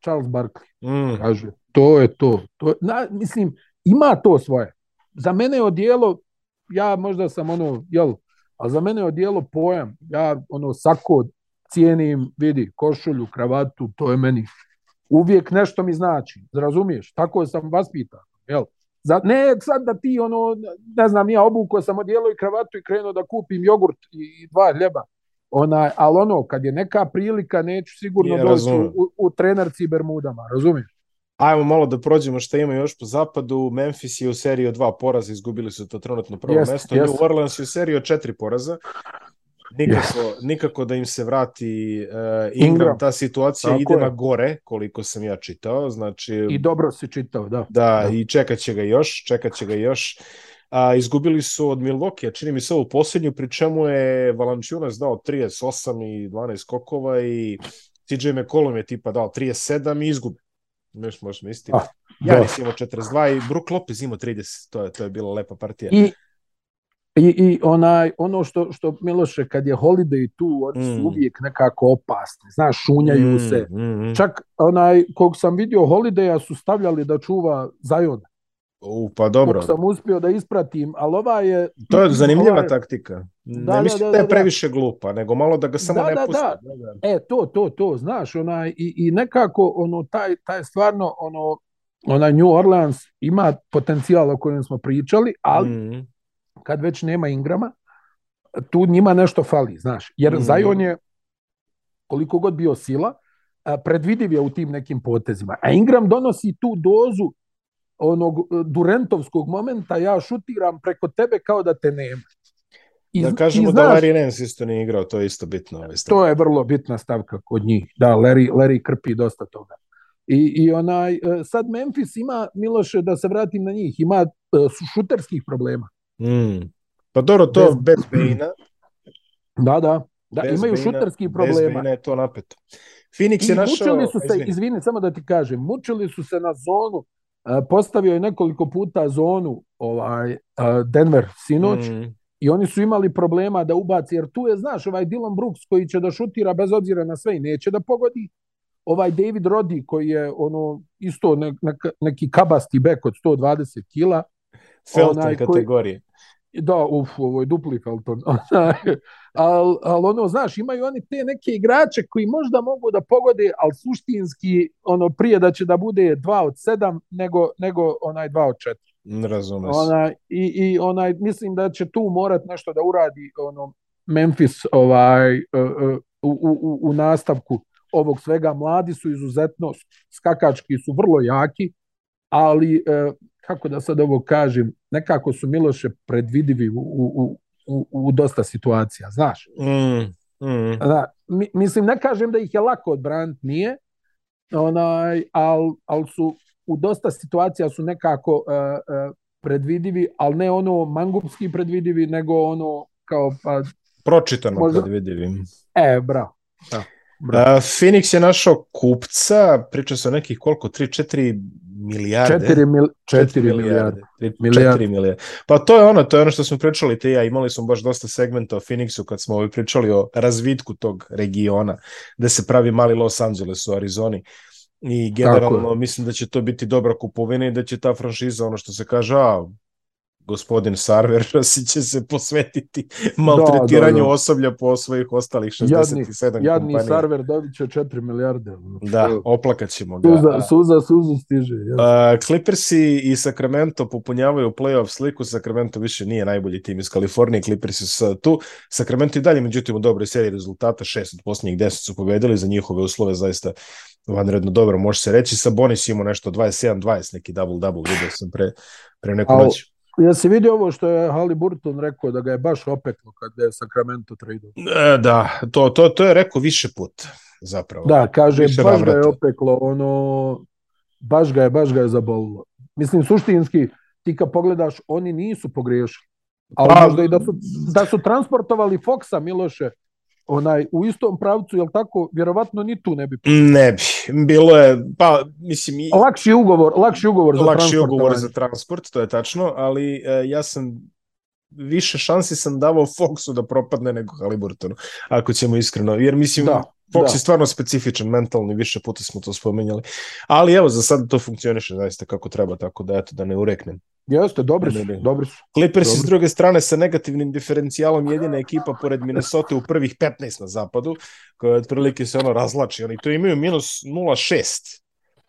Charles Barkley. Mm. Kaže, to je to. to na, mislim, ima to svoje. Za mene je odijelo, ja možda sam ono, jel, a za mene je odijelo pojam. Ja ono sako cijenim, vidi, košulju, kravatu, to je meni. Uvijek nešto mi znači, razumiješ? Tako sam vas pitan, jel? Za, ne sad da ti ono, ne znam, ja obuko sam odijelo i kravatu i krenuo da kupim jogurt i, i dva hljeba Ona, ali ono, kad je neka prilika, neću sigurno je, doći u, u trenerci i Bermudama, razumiješ? Ajmo malo da prođemo šta ima još po zapadu. Memphis je u seriji od dva poraza, izgubili su to trenutno prvo jest, mesto. Jest. New Orleans je u seriji od četiri poraza. Nikako, yes. nikako da im se vrati uh, Ingram. Ingram. Ta situacija Tako ide je. na gore, koliko sam ja čitao. Znači, I dobro si čitao, da. Da, da. i čekat će ga još, čekat će ga još. A, izgubili su od Milwaukee, čini mi se ovu posljednju, pri čemu je Valančunas dao 38 i 12 kokova i CJ McCollum je tipa dao 37 i izgube. Ne Neš možeš misliti. Ah, ja nisam imao 42 i Brook Lopez imao 30. To je, to je bila lepa partija. I, i, i onaj, ono što, što Miloše, kad je Holiday tu, oni mm. su uvijek nekako opasni. Znaš, šunjaju mm, se. Mm, mm, Čak onaj, kog sam vidio Holidaya su stavljali da čuva Zajona. U, pa dobro. sam uspio da ispratim, ali ova je... To je zanimljiva ovaj... taktika. Da, ne da, mislim da, da, da, je da. previše glupa, nego malo da ga samo da, ne pusti. E, to, to, to, znaš, onaj, i, i nekako, ono, taj, taj stvarno, ono, onaj New Orleans ima potencijal o kojem smo pričali, ali mm. kad već nema Ingrama, tu njima nešto fali, znaš. Jer mm. Zion je, koliko god bio sila, predvidiv je u tim nekim potezima. A Ingram donosi tu dozu onog e, Durentovskog momenta ja šutiram preko tebe kao da te nema. I, da kažemo da znaš, da Larry Nance isto nije igrao, to je isto bitno. Ovaj to je vrlo bitna stavka kod njih. Da, Larry, Larry krpi dosta toga. I, I onaj, e, sad Memphis ima, Miloše, da se vratim na njih, ima e, šuterskih problema. Mm. Pa dobro, to bez, bez Bejna. Da, da. Da, bez imaju Bejna, šuterski problema. Bez Bejna je to napeto. Phoenix I je našao... mučili su se, izvini. izvini, samo da ti kažem, mučili su se na zonu E, postavio je nekoliko puta zonu ovaj e, Denver sinoć mm. i oni su imali problema da ubaci jer tu je znaš ovaj Dylan Brooks koji će da šutira bez obzira na sve i neće da pogodi ovaj David Rodi koji je ono isto ne, ne, neki kabasti bek od 120 kg Felton onaj, koji, kategorije Da, uf, ovo je dupli Felton. ali al, ono, znaš, imaju oni te neke igrače koji možda mogu da pogode, ali suštinski, ono, prije da će da bude 2 od 7 nego, nego onaj 2 od 4. Razume se. Ona, i, I onaj, mislim da će tu morat nešto da uradi ono, Memphis ovaj, e, e, u, u, u nastavku ovog svega. Mladi su izuzetno, skakački su vrlo jaki, ali e, kako da sad ovo kažem, nekako su Miloše predvidivi u, u, u, u dosta situacija, znaš. Mm, mm. Da, mi, mislim, ne kažem da ih je lako odbraniti, nije, onaj, ali al su u dosta situacija su nekako uh, uh, predvidivi, ali ne ono mangupski predvidivi, nego ono kao pa... Pročitano možda... predvidivi. E, bravo. Da. Bravo. A, da, Phoenix je našao kupca, priča se o nekih koliko, 3-4 milijarde. 4, mil, 4, 4 milijarde. 3, milijarde. Pa to je ono, to je ono što smo pričali te ja, imali smo baš dosta segmenta o Phoenixu kad smo ovaj pričali o razvitku tog regiona, da se pravi mali Los Angeles u Arizoni. I generalno mislim da će to biti dobra kupovina i da će ta franšiza, ono što se kaže, a, gospodin Sarver će se posvetiti da, maltretiranju da, da, da. osoblja po svojih ostalih 67 jadni, kompanija. Jadni Sarver dobit će 4 milijarde. Da, oplakat ćemo ga. Suza, suza suzu stiže. Ja. Uh, Clippersi i Sacramento popunjavaju playoff sliku. Sacramento više nije najbolji tim iz Kalifornije. Clippersi su tu. Sacramento i dalje, međutim, u dobroj seriji rezultata. Šest od posljednjih 10 su pobedili za njihove uslove zaista vanredno dobro, može se reći. Sabonis imao nešto 27-20, neki double-double, vidio sam pre, pre neku noću. Ja se vidio ovo što je Hali Burton rekao da ga je baš opeklo kad je Sacramento tradeo? E, da, to, to, to je rekao više put zapravo. Da, kaže više baš navrata. ga je opeklo, ono baš ga je, baš ga je zabolilo. Mislim, suštinski, ti kad pogledaš, oni nisu pogriješili. Ali pa, možda i da su, da su transportovali Foxa, Miloše, onaj u istom pravcu, jel tako, vjerovatno ni tu ne bi. Ne bi. Bilo je pa mislim i lakši ugovor, lakši ugovor za lakši transport. ugovor ovaj. za transport, to je tačno, ali e, ja sam više šansi sam davao Foxu da propadne nego Haliburtonu, ako ćemo iskreno, jer mislim da. Fox da. je stvarno specifičan mentalni, više puta smo to spomenjali. Ali evo, za sad to funkcioniše zaista kako treba, tako da eto, da ne ureknem. Jeste, dobri da, da, su, da. dobri su. Clippers dobri. s druge strane sa negativnim diferencijalom jedina ekipa pored Minnesota u prvih 15 na zapadu, koja otprilike se ono razlači. Oni to imaju minus 0,6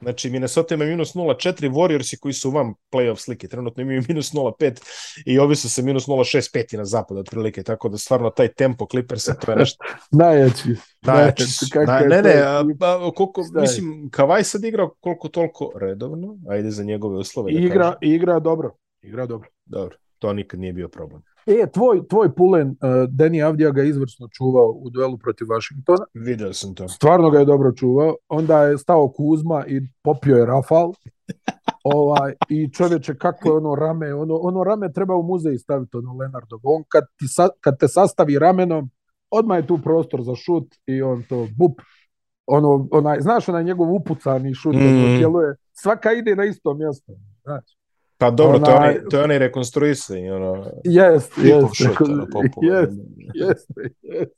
Znači, Minnesota ima minus 0.4, Warriorsi koji su vam playoff slike, trenutno imaju minus 0.5 i ovi su se minus 0.65 na zapadu, otprilike, tako da stvarno taj tempo Clippersa, to je nešto... najjači. Najjači. Na, da, ne, ne, a, a, koliko, Staj. mislim, Kavaj sad igrao koliko toliko redovno, ajde za njegove uslove. Da igra, kažem. igra dobro, igra dobro. Dobro, to nikad nije bio problem. E, tvoj, tvoj pulen, uh, e, Deni Avdija ga izvrsno čuvao u duelu protiv Vašingtona. Vidio sam to. Stvarno ga je dobro čuvao. Onda je stao Kuzma i popio je Rafal. ovaj, I čovječe, kako je ono rame, ono, ono rame treba u muzej staviti, ono Lenardo. On kad, ti sa, kad te sastavi ramenom, odmah je tu prostor za šut i on to bup. Ono, onaj, znaš onaj njegov upucani šut, mm. -hmm. djeluje, svaka ide na isto mjesto. Znaš. Pa dobro, ona... to, je onaj, to je onaj rekonstruisanje, ono... Jest, jest, šuta, ono, jest, jest, jest.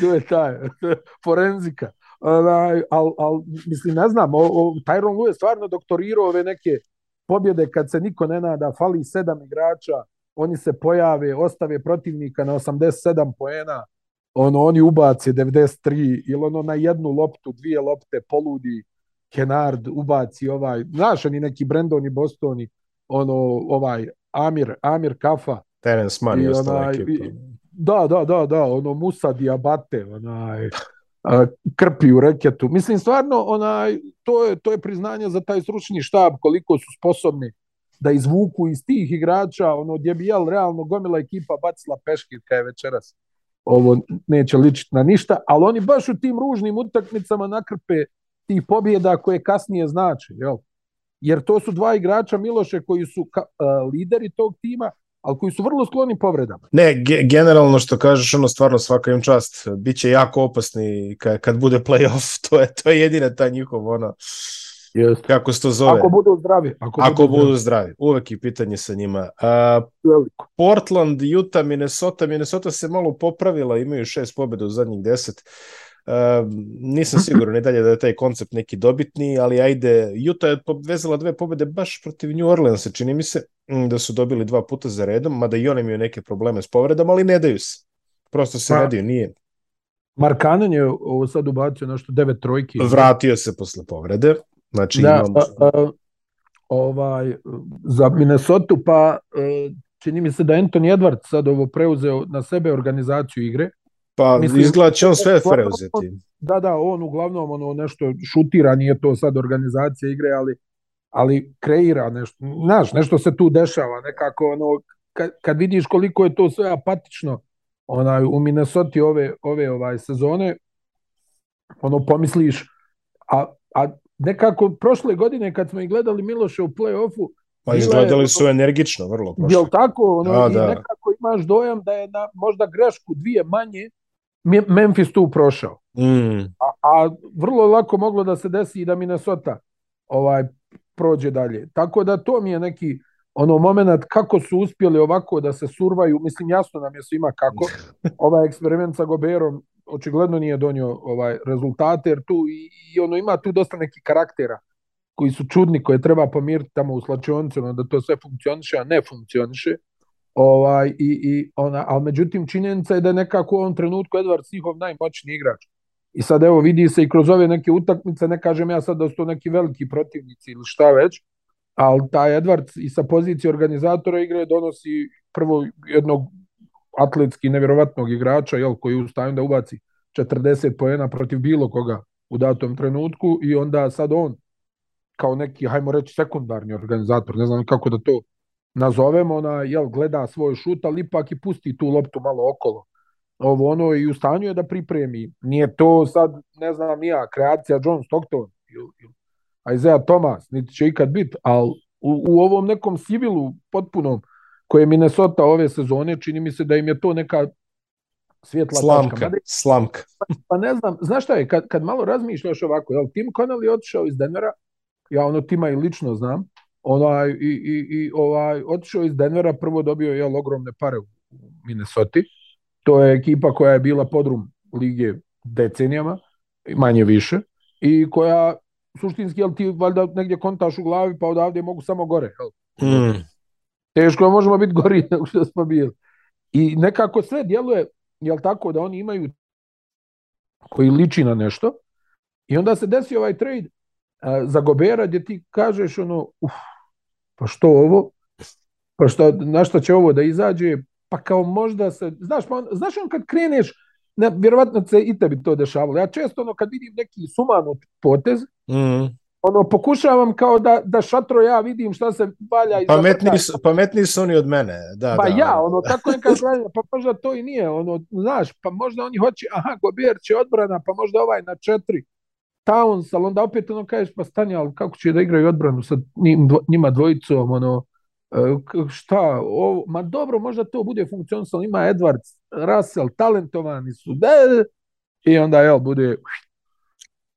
To je taj, forenzika. Onaj, al, al, mislim, ne znam, o, o, Tyron Lue je stvarno doktorirao ove neke pobjede kad se niko ne nada, fali sedam igrača, oni se pojave, ostave protivnika na 87 poena, ono, oni ubace 93 ili ono na jednu loptu, dvije lopte poludi, Kenard ubaci ovaj, znaš, oni neki i Bostoni, ono, ovaj, Amir, Amir Kafa. Terence Mann i onaj, i, Da, da, da, da, ono, Musa Diabate, onaj, krpi u reketu. Mislim, stvarno, onaj, to, je, to je priznanje za taj stručni štab, koliko su sposobni da izvuku iz tih igrača, ono, gdje bi, jel, realno gomila ekipa bacila peškirka je večeras. Ovo neće ličiti na ništa, ali oni baš u tim ružnim utakmicama nakrpe tih pobjeda koje kasnije znači, jel? jer to su dva igrača Miloše koji su ka, uh, lideri tog tima, ali koji su vrlo skloni povredama. Ne, ge generalno što kažeš, ono stvarno svaka im čast, biće jako opasni kad, kad bude play-off, to je, to je jedina ta njihov ono, Jest. kako se to zove. Ako budu zdravi. Ako, ako budu, budu zdravi. Uvek je pitanje sa njima. A, Portland, Utah, Minnesota, Minnesota se malo popravila, imaju šest pobjeda u zadnjih deset. Uh, Uh, nisam siguran i dalje da je taj koncept neki dobitni, ali ajde, Utah je vezala dve pobede baš protiv New Orleans, čini mi se mm, da su dobili dva puta za redom, mada i oni imaju neke probleme s povredama, ali ne daju se. Prosto se A, ne daju, nije. Markanen je ovo sad ubacio nešto devet trojki. Vratio se posle povrede. Znači, da, imam... a, a, ovaj, za Minnesota, pa e, čini mi se da Anthony Edwards sad ovo preuzeo na sebe organizaciju igre Pa Mislim, izgleda će on sve preuzeti. Da, da, on uglavnom ono nešto šutira, nije to sad organizacija igre, ali ali kreira nešto. Znaš, nešto se tu dešava nekako ono kad, kad vidiš koliko je to sve apatično onaj u Minnesota ove ove ovaj sezone ono pomisliš a, a nekako prošle godine kad smo i gledali Miloše u plej-ofu Pa izgledali su energično, vrlo prošle. Jel tako? Ono, da, i da. nekako imaš dojam da je na, možda grešku dvije manje, Memphis tu prošao. Mm. A, a, vrlo lako moglo da se desi i da Minnesota ovaj, prođe dalje. Tako da to mi je neki ono moment kako su uspjeli ovako da se survaju, mislim jasno nam je svima kako, ovaj eksperiment sa Goberom očigledno nije donio ovaj rezultate, jer tu i, i ono ima tu dosta neki karaktera koji su čudni, koje treba pomiriti tamo u slačionicu, da to sve funkcioniše, a ne funkcioniše. Ovaj, i, i ona, al međutim činjenica je da je nekako u ovom trenutku Edvard Sihov najmoćniji igrač. I sad evo vidi se i kroz ove neke utakmice, ne kažem ja sad da su to neki veliki protivnici ili šta već, ali taj Edvard i sa pozicije organizatora igre donosi prvo jednog atletski nevjerovatnog igrača jel, koji je u stanju da ubaci 40 poena protiv bilo koga u datom trenutku i onda sad on kao neki, hajmo reći, sekundarni organizator, ne znam kako da to nazovemo, ona jel, gleda svoj šut, ali ipak i pusti tu loptu malo okolo. Ovo ono i u stanju je da pripremi. Nije to sad, ne znam, ja kreacija John Stockton ili, ili Isaiah Thomas, niti će ikad biti, ali u, u ovom nekom sivilu potpunom koje Minnesota ove sezone, čini mi se da im je to neka svjetla slamka, tačka. slamka. Pa ne znam, znaš šta je, kad, kad malo razmišljaš ovako, jel, Tim Connell je otišao iz Denvera, ja ono Tima i lično znam, onaj, i, i, i ovaj, otišao iz Denvera, prvo dobio je ogromne pare u Minnesota. To je ekipa koja je bila podrum lige decenijama, manje više, i koja suštinski, jel ti valjda negdje kontaš u glavi, pa odavde mogu samo gore. Jel? Mm. Teško je, možemo biti gori nego što smo bili. I nekako sve djeluje, jel tako, da oni imaju koji liči na nešto. I onda se desi ovaj trade za Gobera gdje ti kažeš ono, uf, pa što ovo, pa što, na što će ovo da izađe, pa kao možda se, znaš, pa on, znaš on kad kreneš, ne, vjerovatno se i tebi to dešavalo, ja često ono kad vidim neki sumanut potez, mm. ono pokušavam kao da, da šatro ja vidim šta se valja. Pametni, su, pametni su oni od mene, da. Pa da, ja, ono, tako je kad pa možda to i nije, ono, znaš, pa možda oni hoće, aha, Gober će odbrana, pa možda ovaj na četiri, Towns, ali onda opet ono kažeš, pa stani, ali kako će da igraju odbranu sa njima dvojicom, ono, e, šta, ovo, ma dobro, možda to bude funkcionalno, ima Edwards, Russell, talentovani su, da, i onda, jel, bude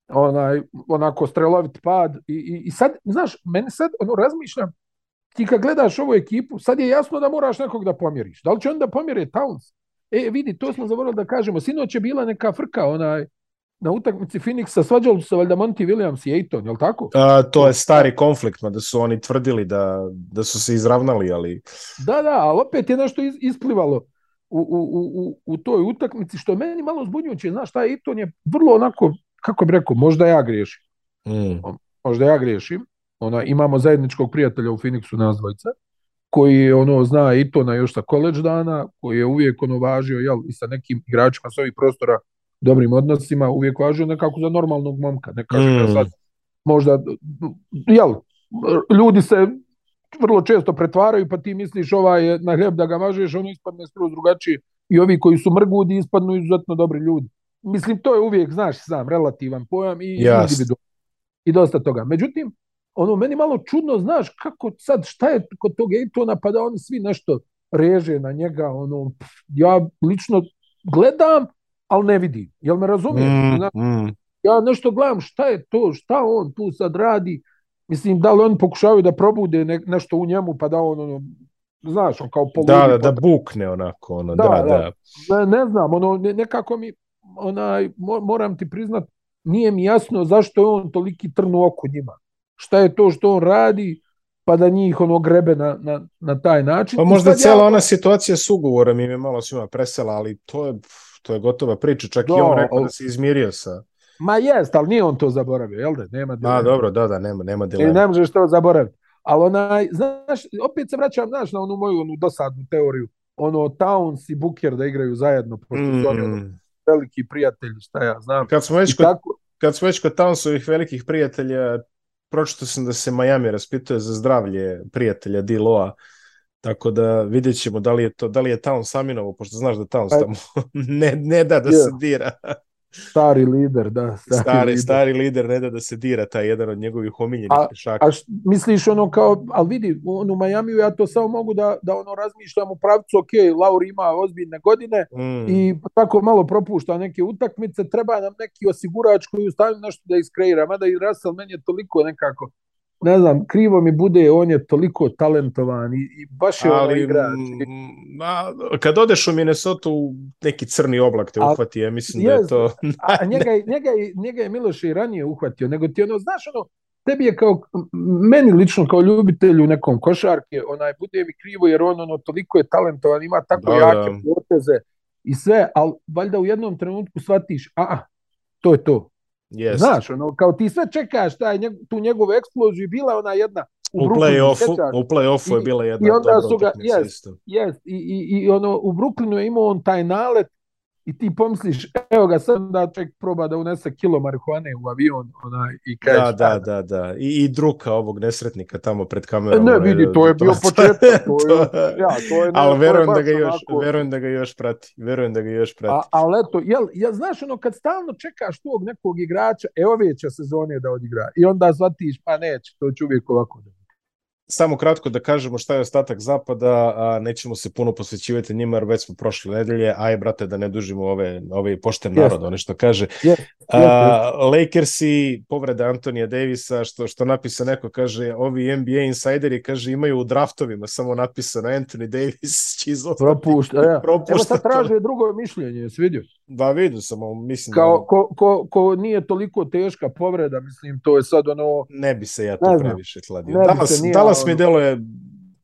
onaj, onako strelovit pad i, i, i sad, znaš, meni sad, ono, razmišljam, ti kad gledaš ovu ekipu, sad je jasno da moraš nekog da pomjeriš. Da li će onda pomjere Towns? E, vidi, to smo zaboravili da kažemo. Sinoć je bila neka frka, onaj, na utakmici Phoenixa svađali su se valjda Monty Williams i Ejton, jel tako? A, to je stari konflikt, da su oni tvrdili da, da su se izravnali, ali... Da, da, ali opet je nešto is, isplivalo u, u, u, u u toj utakmici, što meni malo zbunjujuće, znaš, taj Ejton je vrlo onako, kako bih rekao, možda ja griješim. Mm. Možda ja griješim. Ona, imamo zajedničkog prijatelja u Phoenixu, nas dvojica, koji ono zna Ejtona još sa koleđ dana, koji je uvijek ono važio jel, i sa nekim igračima s ovih prostora dobrim odnosima, uvijek važu nekako za normalnog momka, ne kažem mm. sad, možda, jel, ljudi se vrlo često pretvaraju, pa ti misliš ovaj na hljeb da ga mažeš, on ispadne skroz drugačije i ovi koji su mrgudi ispadnu izuzetno dobri ljudi. Mislim, to je uvijek, znaš, sam relativan pojam i yes. I dosta toga. Međutim, ono, meni malo čudno, znaš, kako sad, šta je kod tog Ejtona, pa da on svi nešto reže na njega, ono, pff, ja lično gledam, ali ne vidim. Jel me razumije? Mm, znači, mm. Ja nešto gledam šta je to, šta on tu sad radi. Mislim, da li oni pokušavaju da probude ne, nešto u njemu, pa da on, ono, znaš, on kao da, poludi. Da, da, da bukne onako, ono, da, da. da. da. Ne, ne, znam, ono, ne, nekako mi, onaj, moram ti priznat, nije mi jasno zašto je on toliki trnu oko oku njima. Šta je to što on radi, pa da njih ono grebe na, na, na taj način. Pa možda cijela ja... ona situacija s ugovorom im je malo svima presela, ali to je... Pff to je gotova priča, čak Do, i on rekao da se izmirio sa... Ma jest, ali nije on to zaboravio, jel da? Nema dilema. A, dobro, da, da, nema, nema dilema. I ne možeš to zaboraviti. Ali onaj, znaš, opet se vraćam, znaš, na onu moju onu dosadnu teoriju, ono Towns i Booker da igraju zajedno, pošto mm. su oni veliki prijatelji, šta ja znam. Kad smo već kod, tako... kad smo već kod Townsovih velikih prijatelja, pročito sam da se Miami raspituje za zdravlje prijatelja Diloa. Loa. Tako da vidjet ćemo da li je to, da li je Towns Saminovo, pošto znaš da Towns pa- tamo ne, ne da da se dira. Stari lider, da. Stari, stari, lider. stari lider ne da da se dira taj jedan od njegovih omiljenih a, pešaka. A š, misliš ono kao, ali vidi, on u Majamiju ja to samo mogu da, da ono razmišljam u pravcu, ok, Lauri ima ozbiljne godine mm. i tako malo propušta neke utakmice, treba nam neki osigurač koji u stanju nešto da iskreira, mada i Russell meni je toliko nekako ne znam, krivo mi bude, on je toliko talentovan i, i baš je ovaj Ali, igrač. Ma, mm, kad odeš u Minnesota, neki crni oblak te uhvati, ja mislim jest, da je to... a, njega, njega, njega je Miloš i ranije uhvatio, nego ti ono, znaš ono, tebi je kao, meni lično kao ljubitelju nekom košarke, onaj, bude mi krivo jer on ono, toliko je talentovan, ima tako da, jake da. poteze i sve, ali valjda u jednom trenutku shvatiš, a, a to je to, Yes. Znaš, ono, kao ti sve čekaš taj, tu njegovu eksploziju bila ona jedna u, u play-offu, u play-offu je bila jedna I, i onda dobra su yes, yes, i, i, i ono, u Brooklynu je imao on taj nalet i ti pomisliš, evo ga sad da čovjek proba da unese kilo marihuane u avion onaj, i kaže... Da, da, da, da. I, i druka ovog nesretnika tamo pred kamerom. Ne, vidi, to je bio početak. To, to, ja, to je, ali verujem, da ga još, onako... verujem da ga još prati. Verujem da ga još prati. A, ali eto, jel, ja, znaš, ono, kad stalno čekaš tog nekog igrača, evo već sezone da odigra. I onda zvatiš, pa neće, to će uvijek ovako da samo kratko da kažemo šta je ostatak zapada, a nećemo se puno posvećivati njima jer već smo prošle nedelje, aj brate da ne dužimo ove, ove pošten narod, one što kaže. Yes. A, Lakersi, povreda Antonija Davisa, što, što napisa neko, kaže, ovi NBA insideri, kaže, imaju u draftovima samo napisano Anthony Davis će izostati. Propušta, ja. Propušta Evo sad traže drugo mišljenje, jesi vidio? Da, vidio sam, mislim. Da Kao, da... ko, ko, ko nije toliko teška povreda, mislim, to je sad ono... Ne bi se ja to previše kladio. Dalas, Dalas pesmi deluje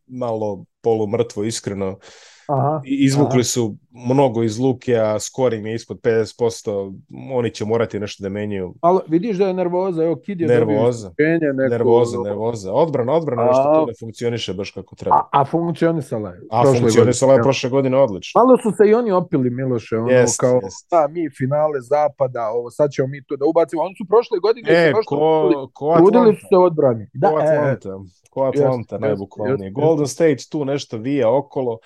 malo polumrtvo, iskreno. Aha, Izvukli aha. su mnogo iz Luke, a scoring je ispod 50%, oni će morati nešto da menjaju. Ali vidiš da je nervoza, evo Kid je nervoza, dobio neko... Nervoza, nervoza. Odbrana, odbrana, a, nešto to ne funkcioniše baš kako treba. A, a funkcionisala je. A funkcionisala godine. je prošle godine odlično. Malo su se i oni opili, Miloše, ono jest, kao, jest. da, mi finale zapada, ovo, sad ćemo mi to da ubacimo. Oni su prošle godine, e, ko, ko, ko trudili su se odbrani. Da, ko e, Atlanta, e, ko Atlanta, najbukvalnije. Golden State tu nešto vija okolo,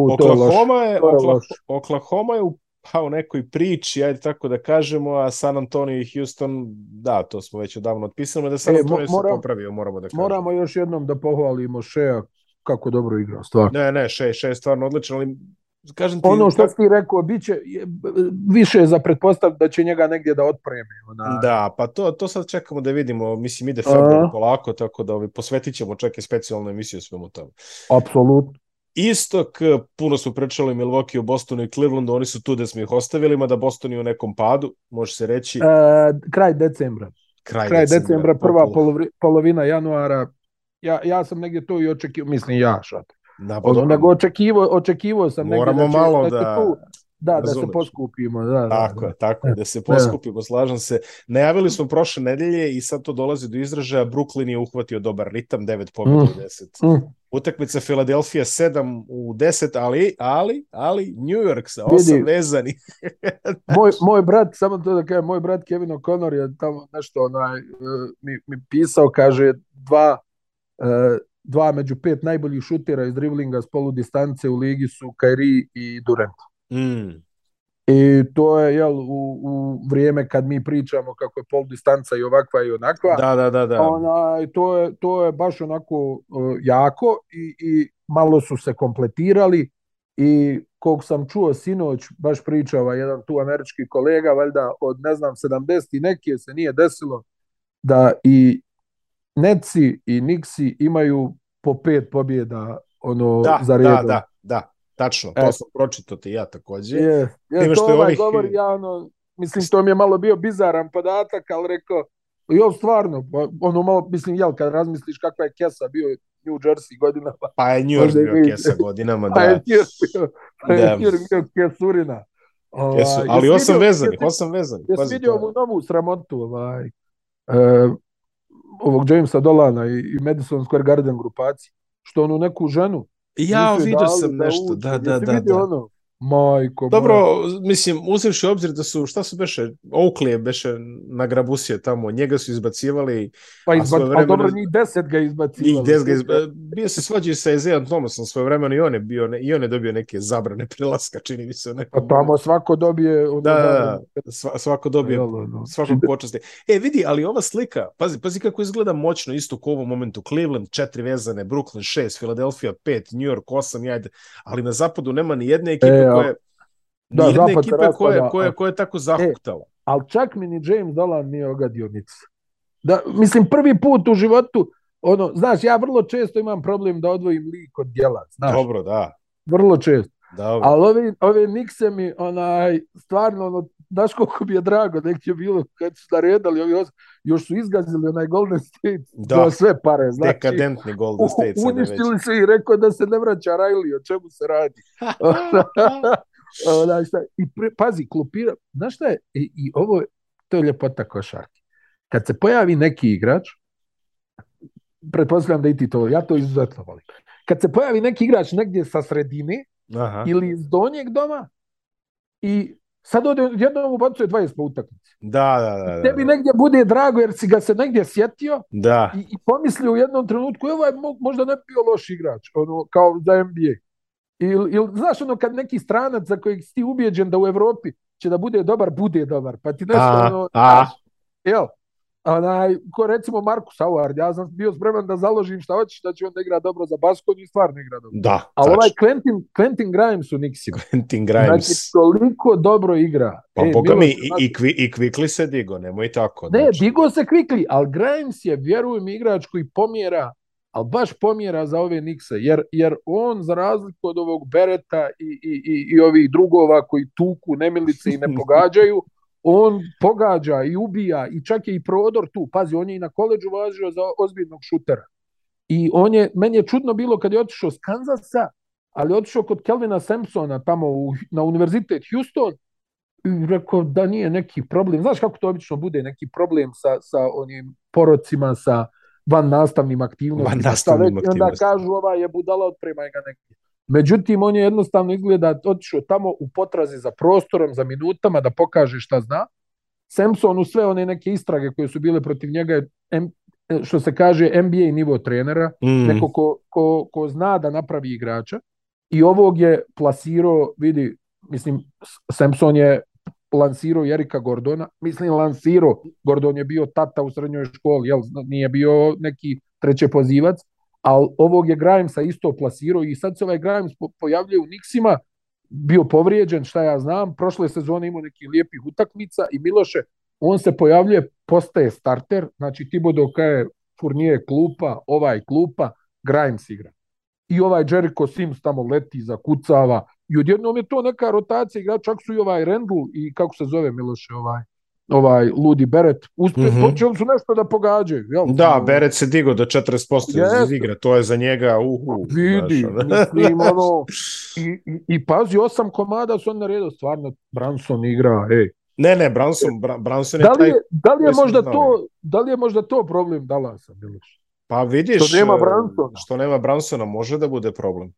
Oklahoma, je, Oklahoma, Oklahoma je u, pa, u nekoj priči, ajde tako da kažemo, a San Antonio i Houston, da, to smo već odavno otpisali, da San e, Antonio e, mora, se popravio, moramo da kažemo. Moramo još jednom da pohvalimo Šea kako dobro igrao, stvarno. Ne, ne, Shea, še je stvarno odličan, ali kažem ti... Ono što da- ti rekao, biće, više je za pretpostav da će njega negdje da otpreme. Ona... Da, pa to, to sad čekamo da vidimo, mislim ide februar polako, tako da ovi, ovaj, posvetit ćemo čak i specijalnu emisiju svemu tome. Apsolutno. Istok, puno su pričali Milwaukee o Bostonu i Clevelandu, oni su tu da smo ih ostavili, mada Boston je u nekom padu, može se reći. E, kraj decembra. Kraj, kraj decembra, decembra prva polovri, polovina januara. Ja, ja sam negdje to i očekivao, mislim ja, šat. Ono, nego očekivao, očekivao sam Moramo negdje da će, malo da, da, da, da, razumeš. da se poskupimo. Da, da, da. tako da, je, tako je, da se e. poskupimo, slažem se. Najavili smo prošle nedelje i sad to dolazi do izražaja, Brooklyn je uhvatio dobar ritam, 9 pobjeda mm. 10. Mm Utakmica Filadelfija 7 u 10, ali, ali, ali New York sa 8 vezani. moj, moj brat, samo to da kažem, moj brat Kevin O'Connor je tamo nešto onaj, e, mi, mi pisao, kaže dva, e, dva među pet najboljih šutira iz driblinga s polu distance u ligi su Kairi i Durant. Mm. I to je jel, u, u vrijeme kad mi pričamo kako je pol distanca i ovakva i onakva. Da, da, da, da. Ona, to, je, to je baš onako uh, jako i, i malo su se kompletirali i kog sam čuo sinoć, baš pričava ovaj jedan tu američki kolega, valjda od ne znam 70 i nekije se nije desilo da i Neci i Nixi imaju po pet pobjeda ono, da, za da, redom. Da, da, da. Tačno, e. to e. sam pročitao ti ja takođe. Je, je što to ovaj ovih... govor javno, mislim to mi je malo bio bizaran podatak, ali rekao, jo stvarno, pa, ono malo, mislim, jel, kad razmisliš kakva je kesa bio New Jersey godinama. Pa je New Jersey bio kesa godinama, pa da. Pa je New York bio, da. pa je New York bio kesurina. Ovaj, Jesu, ali osam vezanih, osam vezanih. Jesi vidio ovu novu sramotu, ovaj, e, ovog Jamesa Dolana i, i Madison Square Garden grupaciji, što onu neku ženu, Ja, vidio sam da nešto, da, da, da. da. Ono, Majko, Dobro, majko. mislim, uzivši obzir da su, šta su beše, Oakley je beše na grabusije tamo, njega su izbacivali. Pa izbac, vremena, pa dobro, njih deset ga izbacivali. Njih deset ga izbacivali. Bio se svađao sa Ezean Thomasom svoje vremeno i on je, bio, ne, i on je dobio neke zabrane prelaska, čini mi se. Neko... Pa tamo svako dobije... Ono, da, da, da, da. svako dobije, da, da, da. počasti. E, vidi, ali ova slika, pazi, pazi kako izgleda moćno isto u ovom momentu. Cleveland, četiri vezane, Brooklyn, šest, Philadelphia, pet, New York, osam, jajde. Ali na zapadu nema ni jedne ekipe e, da, nijedne ekipe koje, da, koje, da. koje, koja je tako zahuktala. E, ali čak mi ni James Dolan nije ogadio nic. Da, mislim, prvi put u životu, ono, znaš, ja vrlo često imam problem da odvojim lik od djela, znaš. Dobro, da. Vrlo često. Dobro. Ali ove, ove nikse mi, onaj, stvarno, ono, znaš koliko bi je drago, nek će bilo kad su naredali ovi osam još su izgazili onaj Golden State da. za sve pare. Znači, Dekadentni Golden State. U, uništili se i rekao da se ne vraća Riley, o čemu se radi. da, šta, I pre, pazi, klopira, znaš šta je, i, i ovo, to je ljepota košarke. Kad se pojavi neki igrač, pretpostavljam da i ti to, ja to izuzetno volim. Kad se pojavi neki igrač negdje sa sredine Aha. ili iz donjeg doma i sad odjednom ubacuje 20 po utakmicu. Da, da, da. da. Tebi da. negdje bude drago jer si ga se negdje sjetio da. i, i pomislio u jednom trenutku evo ovaj je možda ne bio loš igrač ono, kao za NBA. Ili, il, znaš ono kad neki stranac za kojeg si ti ubijeđen da u Evropi će da bude dobar, bude dobar. Pa ti nešto a, ono... A. Znaš, jel? Onaj, ko recimo Marko Sauard, ja sam bio spreman da založim šta hoćeš, da će on da igra dobro za Baskoniju i stvarno igra dobro. Da, Ali ovaj Quentin, Clentin Grimes u Nixima. Quentin Grimes. Znači, toliko dobro igra. Pa e, boga mi, i, i, znači- i Kvikli se digo, nemoj tako. Ne, znači. digo se Kvikli, ali Grimes je, vjerujem, igrač koji pomjera, ali baš pomjera za ove Nixe, jer, jer on, za razliku od ovog Bereta i, i, i, i ovih drugova koji tuku nemilice i ne pogađaju, on pogađa i ubija i čak je i prodor tu. Pazi, on je i na koleđu važio za ozbiljnog šutera. I on je, meni je čudno bilo kad je otišao s Kanzasa, ali otišao kod Kelvina Sampsona tamo u, na univerzitet Houston i rekao da nije neki problem. Znaš kako to obično bude, neki problem sa, sa onim porocima, sa van nastavnim aktivnostima. Van nastavnim aktivnostima. Onda kažu ova je budala, otpremaj ga negdje. Međutim, on je jednostavno izgleda otišao tamo u potrazi za prostorom, za minutama, da pokaže šta zna. Samson u sve one neke istrage koje su bile protiv njega je e, što se kaže NBA nivo trenera, mm. neko ko, ko, ko zna da napravi igrača i ovog je plasirao, vidi, mislim, Samson je lansirao Jerika Gordona, mislim lansirao, Gordon je bio tata u srednjoj školi, jel, nije bio neki treće pozivac, ali ovog je Grimesa isto plasirao i sad se ovaj Grimes pojavljuje u Niksima, bio povrijeđen, šta ja znam, prošle sezone imao neki lijepih utakmica i Miloše, on se pojavljuje, postaje starter, znači Tibodo kada je furnije klupa, ovaj klupa, Grimes igra. I ovaj Jericho Sims tamo leti, zakucava, i odjednom je to neka rotacija igra, čak su i ovaj Rendul i kako se zove Miloše, ovaj, ovaj ludi Beret uspio, mm -hmm. počeli su nešto da pogađaju. Jel? Da, Beret se digo do 40% yes. iz igre, to je za njega uhu. Pa vidi, mislim, ono, i, i, i pazi, osam komada su on redu stvarno, Branson igra, ej, Ne, ne, Branson, Branson je da li je, taj... Da li je, možda to, da li je možda to problem Dallasa, Miloš? Pa vidiš, što nema Bransona. Što nema Bransona može da bude problem.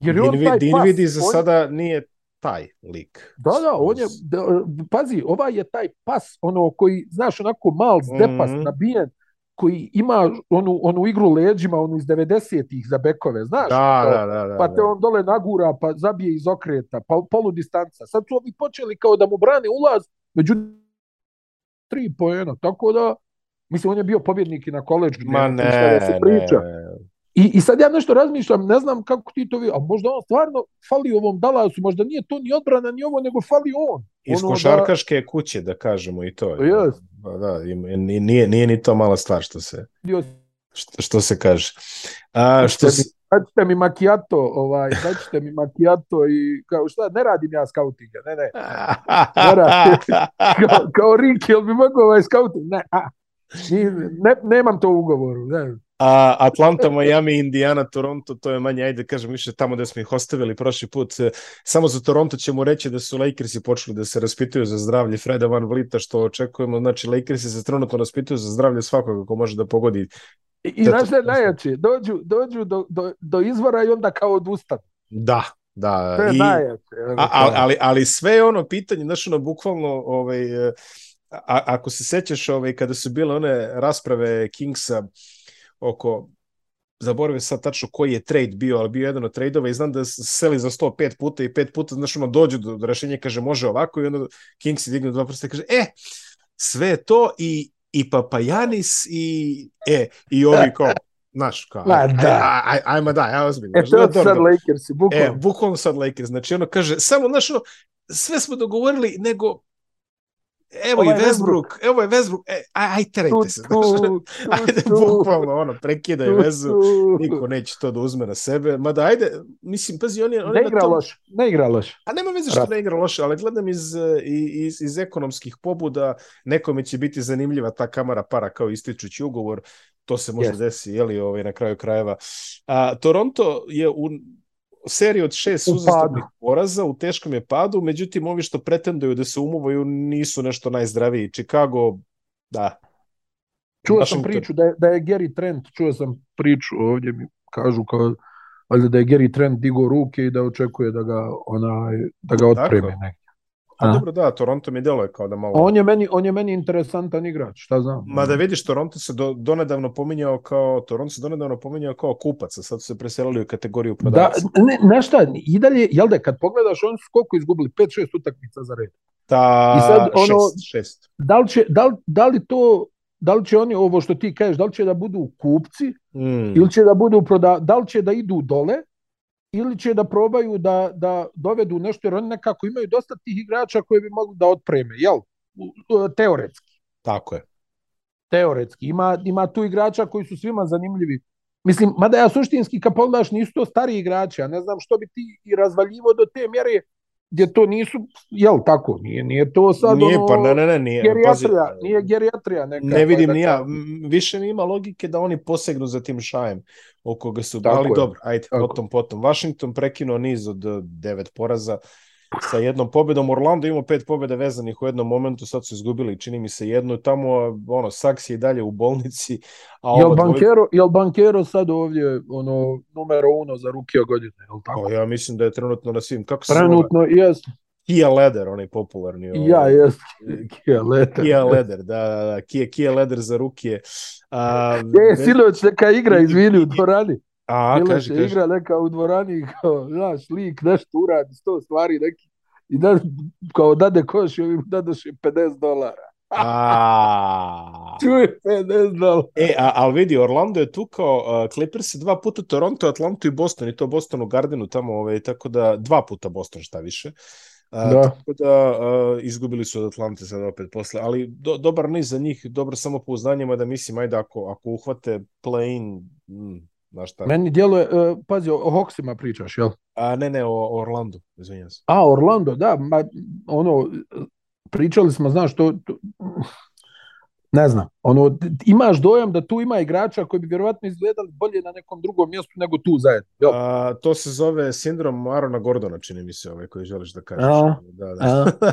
Jer Dinvidi, on taj pas, Dinvidi za on... sada nije taj lik. Da, da, on je, da, pazi, ovaj je taj pas, ono, koji, znaš, onako mal zdepas, mm -hmm. nabijen, koji ima onu, onu igru leđima, onu iz 90-ih za bekove, znaš? Da, da, da, da, pa da. te on dole nagura, pa zabije iz okreta, pa polu distanca. Sad su ovi počeli kao da mu brane ulaz, međutim, tri poena, tako da, mislim, on je bio pobjednik i na koleđu. Ma ne, ne, da ne, ne, I, I sad ja nešto razmišljam, ne znam kako ti to vi, a možda on stvarno fali ovom Dalasu, možda nije to ni odbrana ni ovo, nego fali on. Iz ono da- košarkaške da... kuće, da kažemo, i to. Yes. Pa da, da, nije, nije, ni to mala stvar što se, yes. što, što se kaže. A, što se... Daćete mi makijato, ovaj, daćete mi makijato i kao šta, ne radim ja skautinga, ne, ne. ne kao, kao Riki, jel bi mogao ovaj skauting? Ne, a, ne, nemam to u ugovoru, ne. A Atlanta, Miami, Indiana, Toronto, to je manje, ajde da kažem više tamo da smo ih ostavili prošli put. Samo za Toronto ćemo reći da su Lakersi počeli da se raspituju za zdravlje Freda Van Vlita, što očekujemo. Znači, Lakersi se trenutno raspituju za zdravlje svakoga ko može da pogodi. I, i znaš što je najjače? Dođu, dođu do, do, do izvora i onda kao odustanu. Da, da. To je I, najjače. A, ali, ali sve ono pitanje, znaš, ono, bukvalno, ovaj, a, ako se sećaš, ovaj, kada su bile one rasprave Kingsa, oko zaboravio sad tačno koji je trade bio, ali bio jedan od tradeova i znam da seli za 105 puta i pet puta, znaš, ono dođu do, do rešenja kaže može ovako i onda Kings digne dva prsta i kaže, e, sve to i, i Papajanis i, e, i ovi kao, znaš, kao, Ma, da. aj, aj, ajma da, ja ozbiljno. E, to je da, sad Lakers, e, bukvalno. E, bukvalno sad Lakers, znači ono kaže, samo, znaš, ono, sve smo dogovorili, nego Evo je ovaj i Westbrook, evo je Westbrook, e, aj, aj terajte se, znaš, ajde bukvalno, ono, prekidaj vezu, niko neće to da uzme na sebe, mada ajde, mislim, pazi, on je... On ne igra loš, ne igra loš. A nema veze što ne igra loš, ali gledam iz, e, iz, iz ekonomskih pobuda, nekome će biti zanimljiva ta kamara para kao ističući ugovor, to se može yes. desi, jeli, ovaj, na kraju krajeva. A, Toronto je u seriju od šest uzastopnih poraza, u teškom je padu, međutim ovi što pretenduju da se umuvaju nisu nešto najzdraviji. Chicago, da. Čuo sam priču da je, da je Gary Trent, čuo sam priču ovdje mi kažu kao valjda da je Gary Trent digo ruke i da očekuje da ga onaj da ga otpremi A, dobro, da, Toronto mi deluje kao da malo... On je meni, on je meni interesantan igrač, šta znam. Ma da vidiš, Toronto se do, donedavno pominjao kao, Toronto se donedavno pominjao kao kupac, a sad su se preselili u kategoriju da, prodavca. Da, ne, na šta, i dalje, jel da, kad pogledaš, oni su koliko izgubili? 5-6 utakmica za red. Ta, I sad, ono, šest, šest. Da, li će, da, li, da li to da li će oni ovo što ti kažeš, da li će da budu kupci mm. ili će da budu proda, da li će da idu dole ili će da probaju da, da dovedu nešto, jer oni nekako imaju dosta tih igrača koje bi mogli da otpreme, jel? Teoretski. Tako je. Teoretski. Ima, ima tu igrača koji su svima zanimljivi. Mislim, mada ja suštinski kad pogledaš nisu to stari igrači, a ne znam što bi ti i razvaljivo do te mjere gdje to nisu, jel tako, nije, nije to sad nije, ono, pa, ne, ne, ne, nije, gerijatrija, pazi, nije gerijatrija neka. Ne vidim ni ja, više nema logike da oni posegnu za tim šajem oko koga su, tako ali je. dobro, ajde, tako. potom, potom. Washington prekinuo niz od e, devet poraza, sa jednom pobedom. Orlando ima pet pobeda vezanih u jednom momentu, sad su izgubili, čini mi se jedno. Tamo, ono, Saks je i dalje u bolnici. A jel, bankero, dvoje... bankero sad ovdje, ono, numero uno za rukija godine, jel tako? O, pa ja mislim da je trenutno na svim. Kako trenutno, se jest. Kia Leder, onaj popularni. Ovaj. Ja, jes, Kia Leder. Kia Leder, da, da, da. Kia, Kia Leder za rukije. A, e, sinoć neka igra, izvini, u dvorani. A, Bile kaži, se kaži. igra neka u dvorani, kao, znaš, lik nešto uradi, sto stvari neki, i da, kao dade koš i ovim dadoše 50 dolara. A... Čuje 50 dolara. E, a, ali vidi, Orlando je tu kao uh, Clippers dva puta Toronto, Atlantu i Boston, i to Boston u Gardenu tamo, ovaj, tako da dva puta Boston šta više. A, da. Tako da a, izgubili su od Atlante sada opet posle, ali do, dobar niz za njih, dobro samo pouznanje, da mislim, ajde ako, ako uhvate plane, mm, Znaš šta? Meni djeluje, uh, pazi, o, o Hoxima pričaš, jel? A, ne, ne, o, o Orlando, izvinjam se. A, Orlando, da, ma, ono, pričali smo, znaš, to, to ne znam, ono, imaš dojam da tu ima igrača koji bi vjerovatno izgledali bolje na nekom drugom mjestu nego tu zajedno. Jel? A, to se zove sindrom Arona Gordona, čini mi se, ovaj koji želiš da kažeš. A, da, da. A.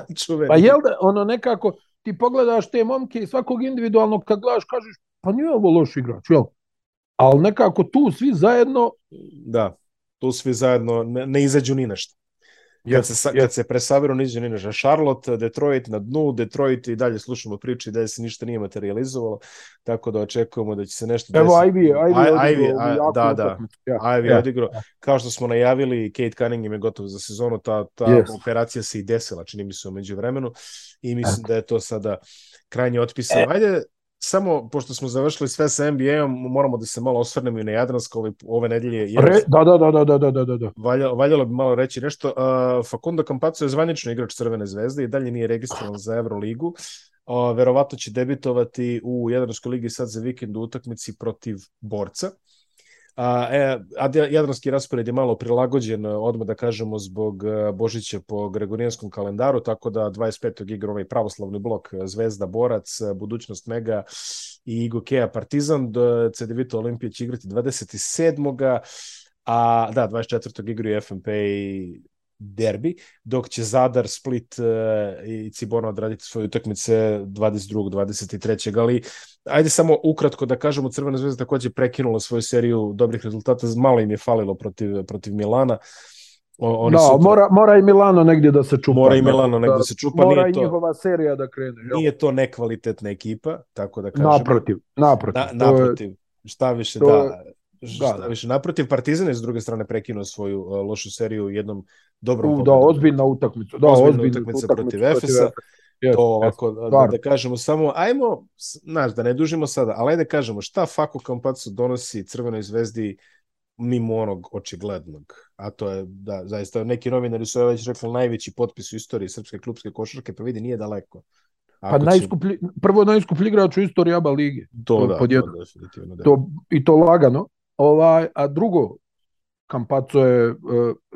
pa jel da, ono, nekako, ti pogledaš te momke i svakog individualnog kad gledaš, kažeš, pa nije ovo loš igrač, jel? ali nekako tu svi zajedno... Da, tu svi zajedno ne, ne izađu ni nešto. Kad se, kad se presaveru ne izađu ni nešto. Charlotte, Detroit na dnu, Detroit i dalje slušamo priče da se ništa nije materializovalo, tako da očekujemo da će se nešto desiti. Evo, Ivy, Ivy, Ivy, da, da, Ivy ja. odigrao. Kao što smo najavili, Kate Cunningham je gotov za sezonu, ta, ta yes. operacija se i desila, čini mi se, umeđu vremenu i mislim da je to sada krajnje otpisano. E. Ajde, samo, pošto smo završili sve sa NBA-om, moramo da se malo osvrnemo i na Jadransko ove, ovaj, ove nedelje. Jer... Re, da, da, da, da, da, da, da. da. Valjalo, valjalo bi malo reći nešto. Uh, Facundo Campazzo je zvanično igrač Crvene zvezde i dalje nije registrovan za Euroligu. Uh, verovatno će debitovati u Jadranskoj ligi sad za vikend u utakmici protiv Borca. Uh, A, e, jadranski raspored je malo prilagođen, e, odmah da kažemo, zbog e, Božića po Gregorijanskom kalendaru, tako da 25. igra ovaj pravoslavni blok e, Zvezda Borac, Budućnost Mega i Igokeja Partizan, CDVito Olimpija će igrati 27. A da, 24. igraju FNP i derbi, dok će Zadar, Split e, i Cibona odraditi svoje utakmice 22. 23. Ali ajde samo ukratko da kažemo, Crvena zvezda takođe prekinula svoju seriju dobrih rezultata, malo im je falilo protiv, protiv Milana. O, oni da, su... mora, mora i Milano negdje da se čupa. Mora i Milano negdje da, da se čupa. Mora nije i to, njihova serija da krene. Jo. Nije to nekvalitetna ekipa, tako da kažem. Naprotiv, naprotiv. Na, naprotiv, šta više, da. Da, više da. naprotiv Partizan je s druge strane prekinuo svoju uh, lošu seriju jednom dobrom U, Da, ozbiljna utakmica. Da, ozbiljna, ozbiljna utakmica, protiv, protiv Efesa. Yes, to ovako, yes, da, da, kažemo samo, ajmo, znaš, da ne dužimo sada, ali ajde kažemo šta Fako Kampacu donosi Crvenoj zvezdi mimo onog očiglednog. A to je, da, zaista, neki novinari su već rekli najveći potpis u istoriji srpske klubske košarke, pa vidi, nije daleko. Pa Ako pa će... najskuplji, prvo najskuplji igrač u istoriji ABA lige. To, to da, to, definitivno. Da. To, I to lagano. Ovaj, a drugo, Kampaco je, e,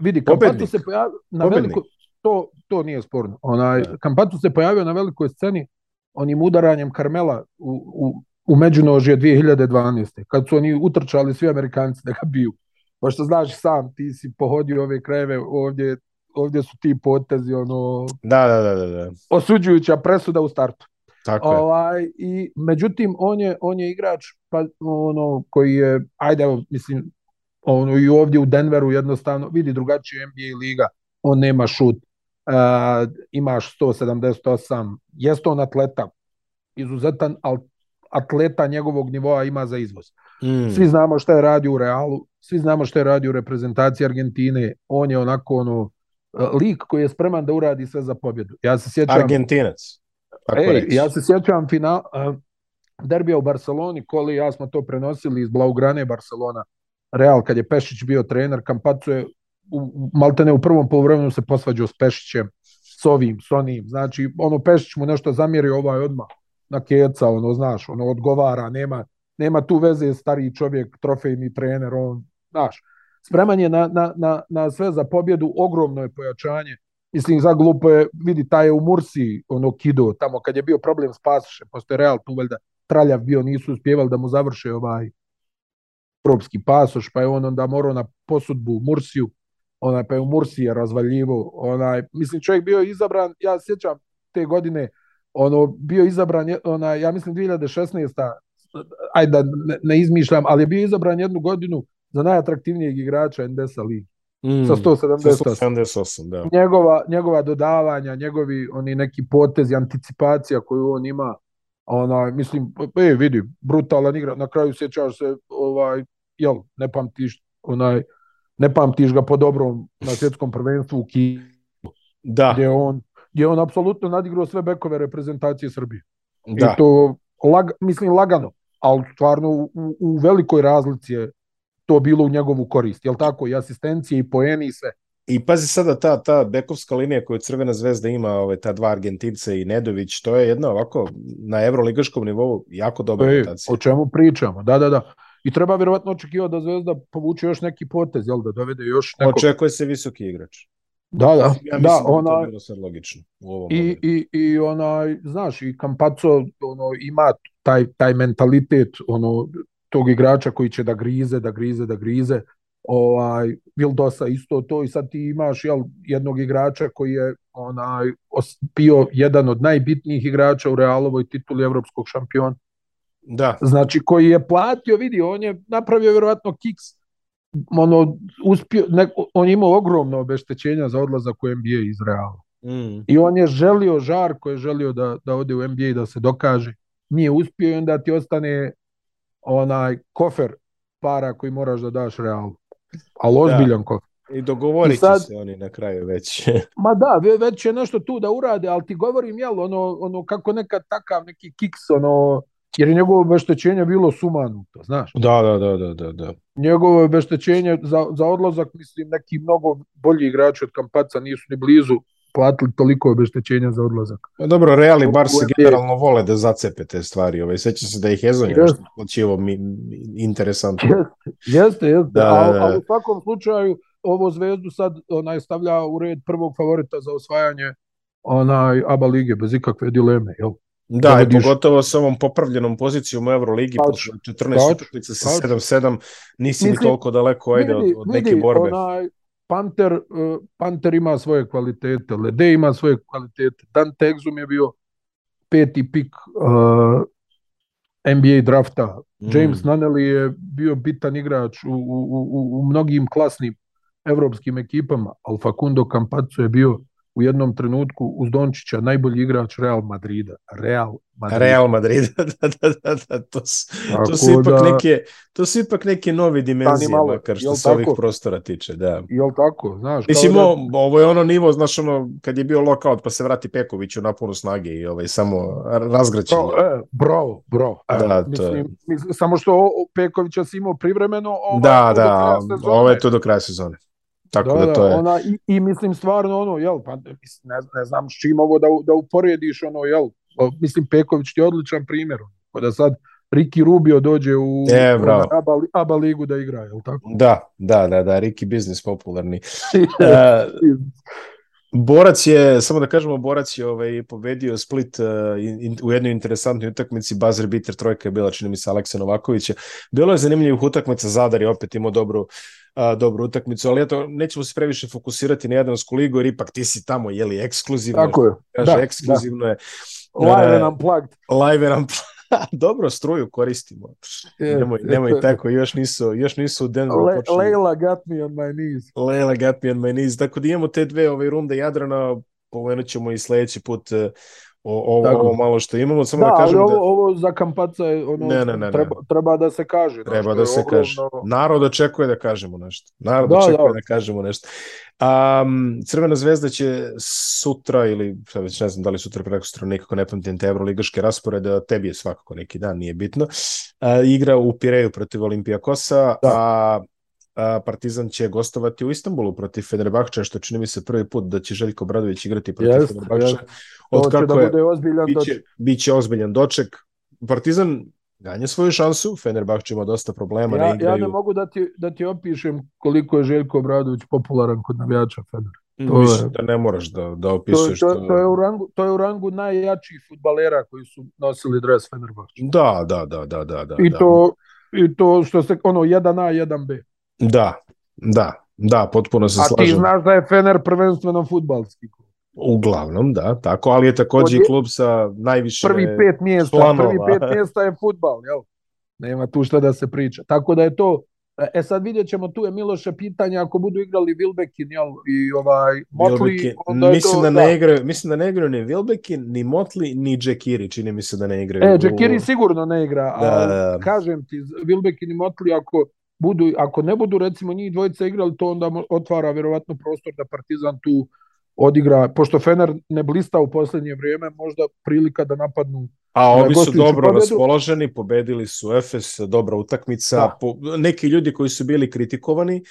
vidi, Kampaco se pojavio na Pobednik. veliko, to, to nije sporno. Onaj, Kampaco da. se pojavio na velikoj sceni onim udaranjem Karmela u, u, u međunožje 2012. Kad su oni utrčali svi Amerikanci da ga biju. Pošto znaš sam, ti si pohodio ove krajeve, ovdje, ovdje su ti potezi, ono... Da, da, da, da. da. Osuđujuća presuda u startu. Tako je. Ovaj, i, međutim, on je, on je igrač pa, ono, koji je, ajde, mislim, ono, i ovdje u Denveru jednostavno vidi drugačiju NBA liga, on nema šut, uh, imaš 178, jeste on atleta, izuzetan, ali atleta njegovog nivoa ima za izvoz. Mm. Svi znamo šta je radio u Realu, svi znamo šta je radio u reprezentaciji Argentine, on je onako ono, lik koji je spreman da uradi sve za pobjedu. Ja se sjećam... Argentinac. Tako Ej, reći. ja se sjećam final, uh, derbija u Barceloni, Koli i ja smo to prenosili iz Blaugrane Barcelona. Real, kad je Pešić bio trener, Kampacu je u, maltene u prvom polovremenu se posvađao s Pešićem, s ovim, s onim. Znači, ono, Pešić mu nešto zamjerio, ovaj odmah na keca, ono, znaš, ono, odgovara, nema, nema tu veze stari čovjek, trofejni trener, on, znaš, spreman je na, na, na, na sve za pobjedu, ogromno je pojačanje Mislim, za glupo je, vidi, taj je u Mursi, ono, kido, tamo kad je bio problem s Pasošem, postoje Real tu valjda traljav bio, nisu uspjevali da mu završe ovaj propski pasoš, pa je on onda morao na posudbu u Mursiju, onaj, pa je u Mursije razvaljivo, onaj, mislim, čovjek bio izabran, ja sjećam te godine, ono, bio izabran, onaj, ja mislim 2016. Ajde da ne, ne izmišljam, ali je bio izabran jednu godinu za najatraktivnijeg igrača NDS-a ligi. Mm. sa 178. 178 da. Njegova, njegova dodavanja, njegovi oni neki potezi, anticipacija koju on ima, ona, mislim, e, vidi, brutalan igra, na kraju sjećaš se, ovaj, jel, ne pamtiš, onaj, ne pamtiš ga po dobrom na svjetskom prvenstvu u Kiju, da. gdje on, je on apsolutno nadigrao sve bekove reprezentacije Srbije. Da. I to, lag, mislim, lagano, ali stvarno u, u velikoj razlici je to bilo u njegovu korist, jel tako, i asistencije i poeni i sve. I pazi sada ta, ta bekovska linija koju Crvena zvezda ima, ove, ta dva Argentince i Nedović, to je jedno ovako na evroligaškom nivou jako dobra e, rotacija. O čemu pričamo, da, da, da. I treba verovatno očekivati da Zvezda povuče još neki potez, jel da dovede još nekog... Očekuje se visoki igrač. Da, da. Ja da, ona, da bilo sad logično u ovom i, i, i onaj, znaš, i Kampaco ono, ima taj, taj mentalitet, ono, tog igrača koji će da grize, da grize, da grize. Ovaj, Vildosa isto to i sad ti imaš jel, jednog igrača koji je onaj, bio jedan od najbitnijih igrača u Realovoj tituli evropskog šampiona. Da. Znači, koji je platio, vidi, on je napravio verovatno kiks, ono, uspio, ne, on je imao ogromno obeštećenja za odlazak u NBA iz Reala. Mm. I on je želio, žarko je želio da, da ode u NBA i da se dokaže. Nije uspio i onda ti ostane onaj kofer para koji moraš da daš realno. Ali da. ozbiljan da. kofer. I dogovorit će se oni na kraju već. ma da, već će nešto tu da urade, ali ti govorim, jel, ono, ono kako neka takav neki kiks, ono, jer je njegovo obeštećenje bilo sumanuto, znaš? Da, da, da, da, da. da. Njegovo obeštećenje za, za odlazak, mislim, neki mnogo bolji igrači od Kampaca nisu ni blizu platili toliko obeštećenja za odlazak. Pa dobro, Real i Barca generalno vole da zacepe te stvari. Ovaj. Seća se da ih je Hezonja yes. nešto ovo interesantno. jeste, jeste. Da, a, da, a, da. u svakom slučaju ovo zvezdu sad onaj, stavlja u red prvog favorita za osvajanje onaj ABA lige bez ikakve dileme, jel? Da, da i pogotovo sa ovom popravljenom pozicijom u Euroligi, posle 14 utakmica sa 7-7, nisi ni toliko daleko ajde od, od neke borbe. Onaj, Panter, eh, Panter ima svoje kvalitete, Lede ima svoje kvalitete, Dante Exum je bio peti pik uh, eh, NBA drafta. Mm. James mm. Nunnally je bio bitan igrač u, u, u, u mnogim klasnim evropskim ekipama, ali Facundo Campazzo je bio u jednom trenutku uz Dončića najbolji igrač Real Madrida. Real Madrida. Real Madrida, da, da, da, da, da. To, to, su ipak da, neke, to su ipak neke novi dimenzije, malo, makar što se ovih prostora tiče. Da. Jel tako? Znaš, Mislim, da... ovo je ono nivo, znaš, ono, kad je bio lockout pa se vrati Peković u napunu snage i ovaj, samo razgraćen. Bravo, e, bravo, bravo. E, da, mislim, to... mislim, samo što Pekovića si imao privremeno, ovo, ovaj, da, da, ovo da, je to do kraja sezone. Tako da, da, da, to je... Ona, i, I mislim stvarno ono, jel, pa mislim, ne, ne znam s čim ovo da, da uporediš ono, jel, mislim Peković ti je odličan primjer. Pa da sad Riki Rubio dođe u e, ABA, ABA ligu da igra, jel tako? Da, da, da, da, Riki biznis popularni. E, borac je, samo da kažemo, Borac je ovaj, pobedio Split uh, in, u jednoj interesantnoj utakmici, buzzer bitter trojka je bila, čini mi se, Aleksa Novakovića. Bilo je zanimljivih utakmica, Zadar je opet imao dobru a, dobru utakmicu, ali eto, nećemo se previše fokusirati na Jadransku ligu, jer ipak ti si tamo, je li, ekskluzivno. Tako je, da kaže, da, ekskluzivno da. je. Live and e, unplugged. Live and unplugged. Dobro, struju koristimo. Yeah, nemoj, nemoj yeah. tako, još nisu, još nisu u Denveru Le, počeli. Leila got me on my knees. Leila got me on my knees. Tako da imamo te dve ove runde Jadrana, pomenut ćemo i sledeći put e, o, ovo, ovo malo što imamo, samo da, da kažem ali da- ovo, da... ovo za Kampaca ono, ne, ne, ne, treba, treba da se kaže. Treba da se ogromno... kaže. Narod očekuje da kažemo nešto. Narod da, očekuje da. da kažemo nešto. Um, Crvena zvezda će sutra ili sad već ne znam da li sutra preko strana nekako ne pamtim te evroligaške rasporede, tebi je svakako neki dan, nije bitno. Uh, igra u Pireju protiv Olimpijakosa, da. a Partizan će gostovati u Istanbulu protiv Fenerbahča, što čini mi se prvi put da će Željko Bradović igrati protiv yes, Fenerbahča. Yes. Od kako da je, da bude ozbiljan biće, doček. Biće ozbiljan doček. Partizan ganja svoju šansu, Fenerbahče ima dosta problema. Ja, ne igraju... ja ne mogu da ti, da ti opišem koliko je Željko Obradović popularan kod navijača Fener. Mm, to Mislim da ne moraš da, da opisuješ. To, to, to, je u rangu, to je u rangu najjačih futbalera koji su nosili dres Fenerbahče. Da, da, da, da, da. da I, da. to, I to što se, ono, 1A, 1B. Da, da, da, potpuno se A slažem. A ti znaš da je Fener prvenstveno futbalski klub. Uglavnom, da, tako, ali je takođe i klub sa najviše prvi pet mjesta, članova. Prvi pet mjesta je futbal, jel? Nema tu šta da se priča. Tako da je to, e sad vidjet ćemo, tu je Miloše pitanje, ako budu igrali Vilbekin jel, i ovaj, Motli, onda je mislim, to, da, da ne da. Igraju, mislim da ne igraju ni Vilbekin, ni Motli, ni Džekiri, čini mi se da ne igraju. E, Džekiri sigurno ne igra, da, ali, da, da. kažem ti, Vilbekin i Motli, ako budu, ako ne budu recimo njih dvojica igrali, to onda otvara vjerovatno prostor da Partizan tu odigra, pošto Fener ne blista u poslednje vrijeme, možda prilika da napadnu A ovi su dobro pobedu. raspoloženi, pobedili su Efes, dobra utakmica, da. po, neki ljudi koji su bili kritikovani,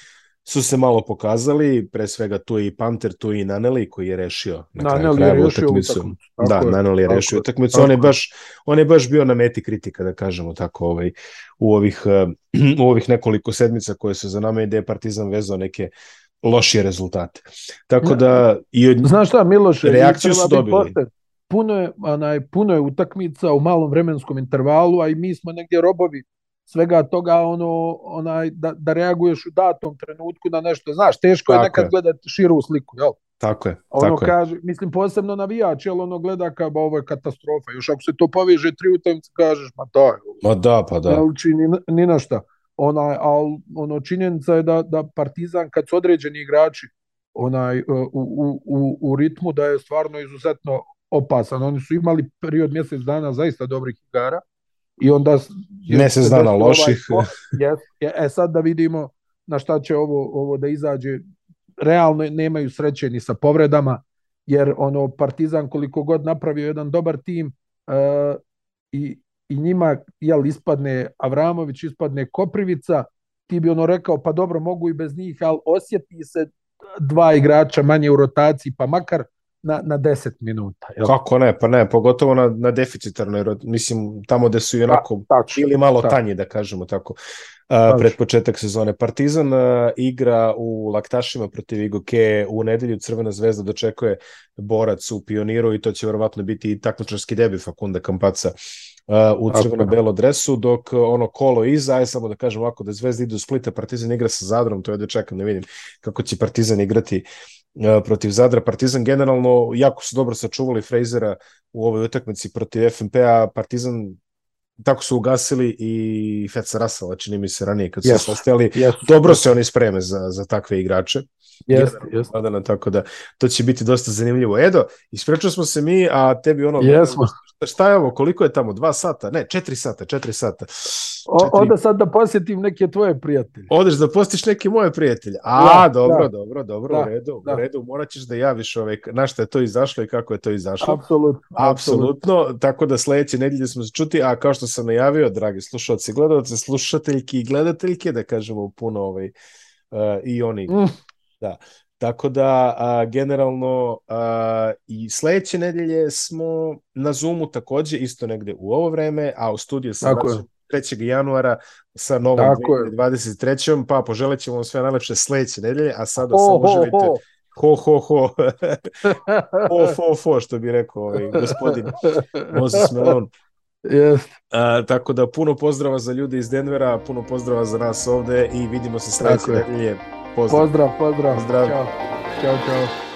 su se malo pokazali, pre svega tu je i Panter, tu je i Naneli koji je rešio na Naneli kraju je rešio utakmicu. utakmicu. Da, je, Naneli je rešio utakmicu, on je, baš, on je baš bio na meti kritika, da kažemo tako, ovaj, u, ovih, eh, u ovih nekoliko sedmica koje su za nama i da je Partizan vezao neke lošije rezultate. Tako da... I od... Znaš šta, Miloše, reakciju su dobili. Poster puno je, onaj, puno je utakmica u malom vremenskom intervalu, a i mi smo negdje robovi svega toga ono onaj da, da reaguješ u datom trenutku na nešto znaš teško je nekad je. gledati širu sliku jel tako je tako ono tako kaže mislim posebno navijač jel ono gleda kao ovo je katastrofa još ako se to poveže tri utakmice kažeš ma da ma da pa da ne uči ni, ni na šta onaj al ono činjenica je da da Partizan kad su određeni igrači onaj e, u, u, u, u ritmu da je stvarno izuzetno opasan oni su imali period mjesec dana zaista dobrih igara i onda mjesec dana ovaj loših. Ovaj, yes, e, e sad da vidimo na šta će ovo, ovo da izađe. Realno nemaju sreće ni sa povredama, jer ono Partizan koliko god napravio jedan dobar tim uh, i, i njima jel ispadne Avramović, ispadne Koprivica, ti bi ono rekao pa dobro mogu i bez njih, ali osjeti se dva igrača manje u rotaciji, pa makar na, na 10 minuta. Jel? Kako ne, pa ne, pogotovo na, na deficitarnoj, mislim, tamo gde su i da, onako da, tačno, ili malo tačno. tanji, da kažemo tako, uh, pred početak sezone. Partizan uh, igra u Laktašima protiv Igoke, u nedelju Crvena zvezda dočekuje borac u pioniru i to će verovatno biti i takmičarski debi Fakunda Kampaca Uh, u crveno-belo dresu, dok uh, ono kolo iza, aj samo da kažem ovako, da Zvezda ide u Splita, Partizan igra sa Zadrom, to je da čekam da vidim kako će Partizan igrati uh, protiv Zadra. Partizan generalno jako su dobro sačuvali Frejzera u ovoj utakmici protiv FNP-a, Partizan tako su ugasili i Feca Rasala, čini mi se ranije kad su yes. ostajali. Yes. Dobro se oni spreme za, za takve igrače. Jeste, jeste. Mladana, tako da to će biti dosta zanimljivo. Edo, isprečao smo se mi, a tebi ono... Jesmo. Šta je ovo, koliko je tamo? Dva sata? Ne, četiri sata, četiri sata. Četiri... onda sad da posjetim neke tvoje prijatelje. Odeš da postiš neke moje prijatelje. A, da, dobro, da. dobro, dobro, da, u redu, da. u redu. Morat ćeš da javiš ove, na šta je to izašlo i kako je to izašlo. Apsolutno. Apsolutno, tako da sledeće nedelje smo se čuti, a kao što sam najavio, dragi slušalci, gledalci, slušateljki i gledateljke, da kažemo puno ovaj, uh, i oni mm Da. Tako da, a, generalno, a, i sledeće nedelje smo na Zoomu takođe, isto negde u ovo vreme, a u studiju sam Tako 3. januara sa novom 23. Je. Pa poželećemo vam sve najlepše sledeće nedelje, a sada samo ho, želite... Ho. Ho, ho, ho. ho, ho, što bi rekao ovaj gospodin Moses Melon. Yes. A, tako da puno pozdrava za ljude iz Denvera, puno pozdrava za nas ovde i vidimo se sledeće nedelje. Pozdra. Pozdra, pozdra. Zdrav. Tchau. Tchau, tchau.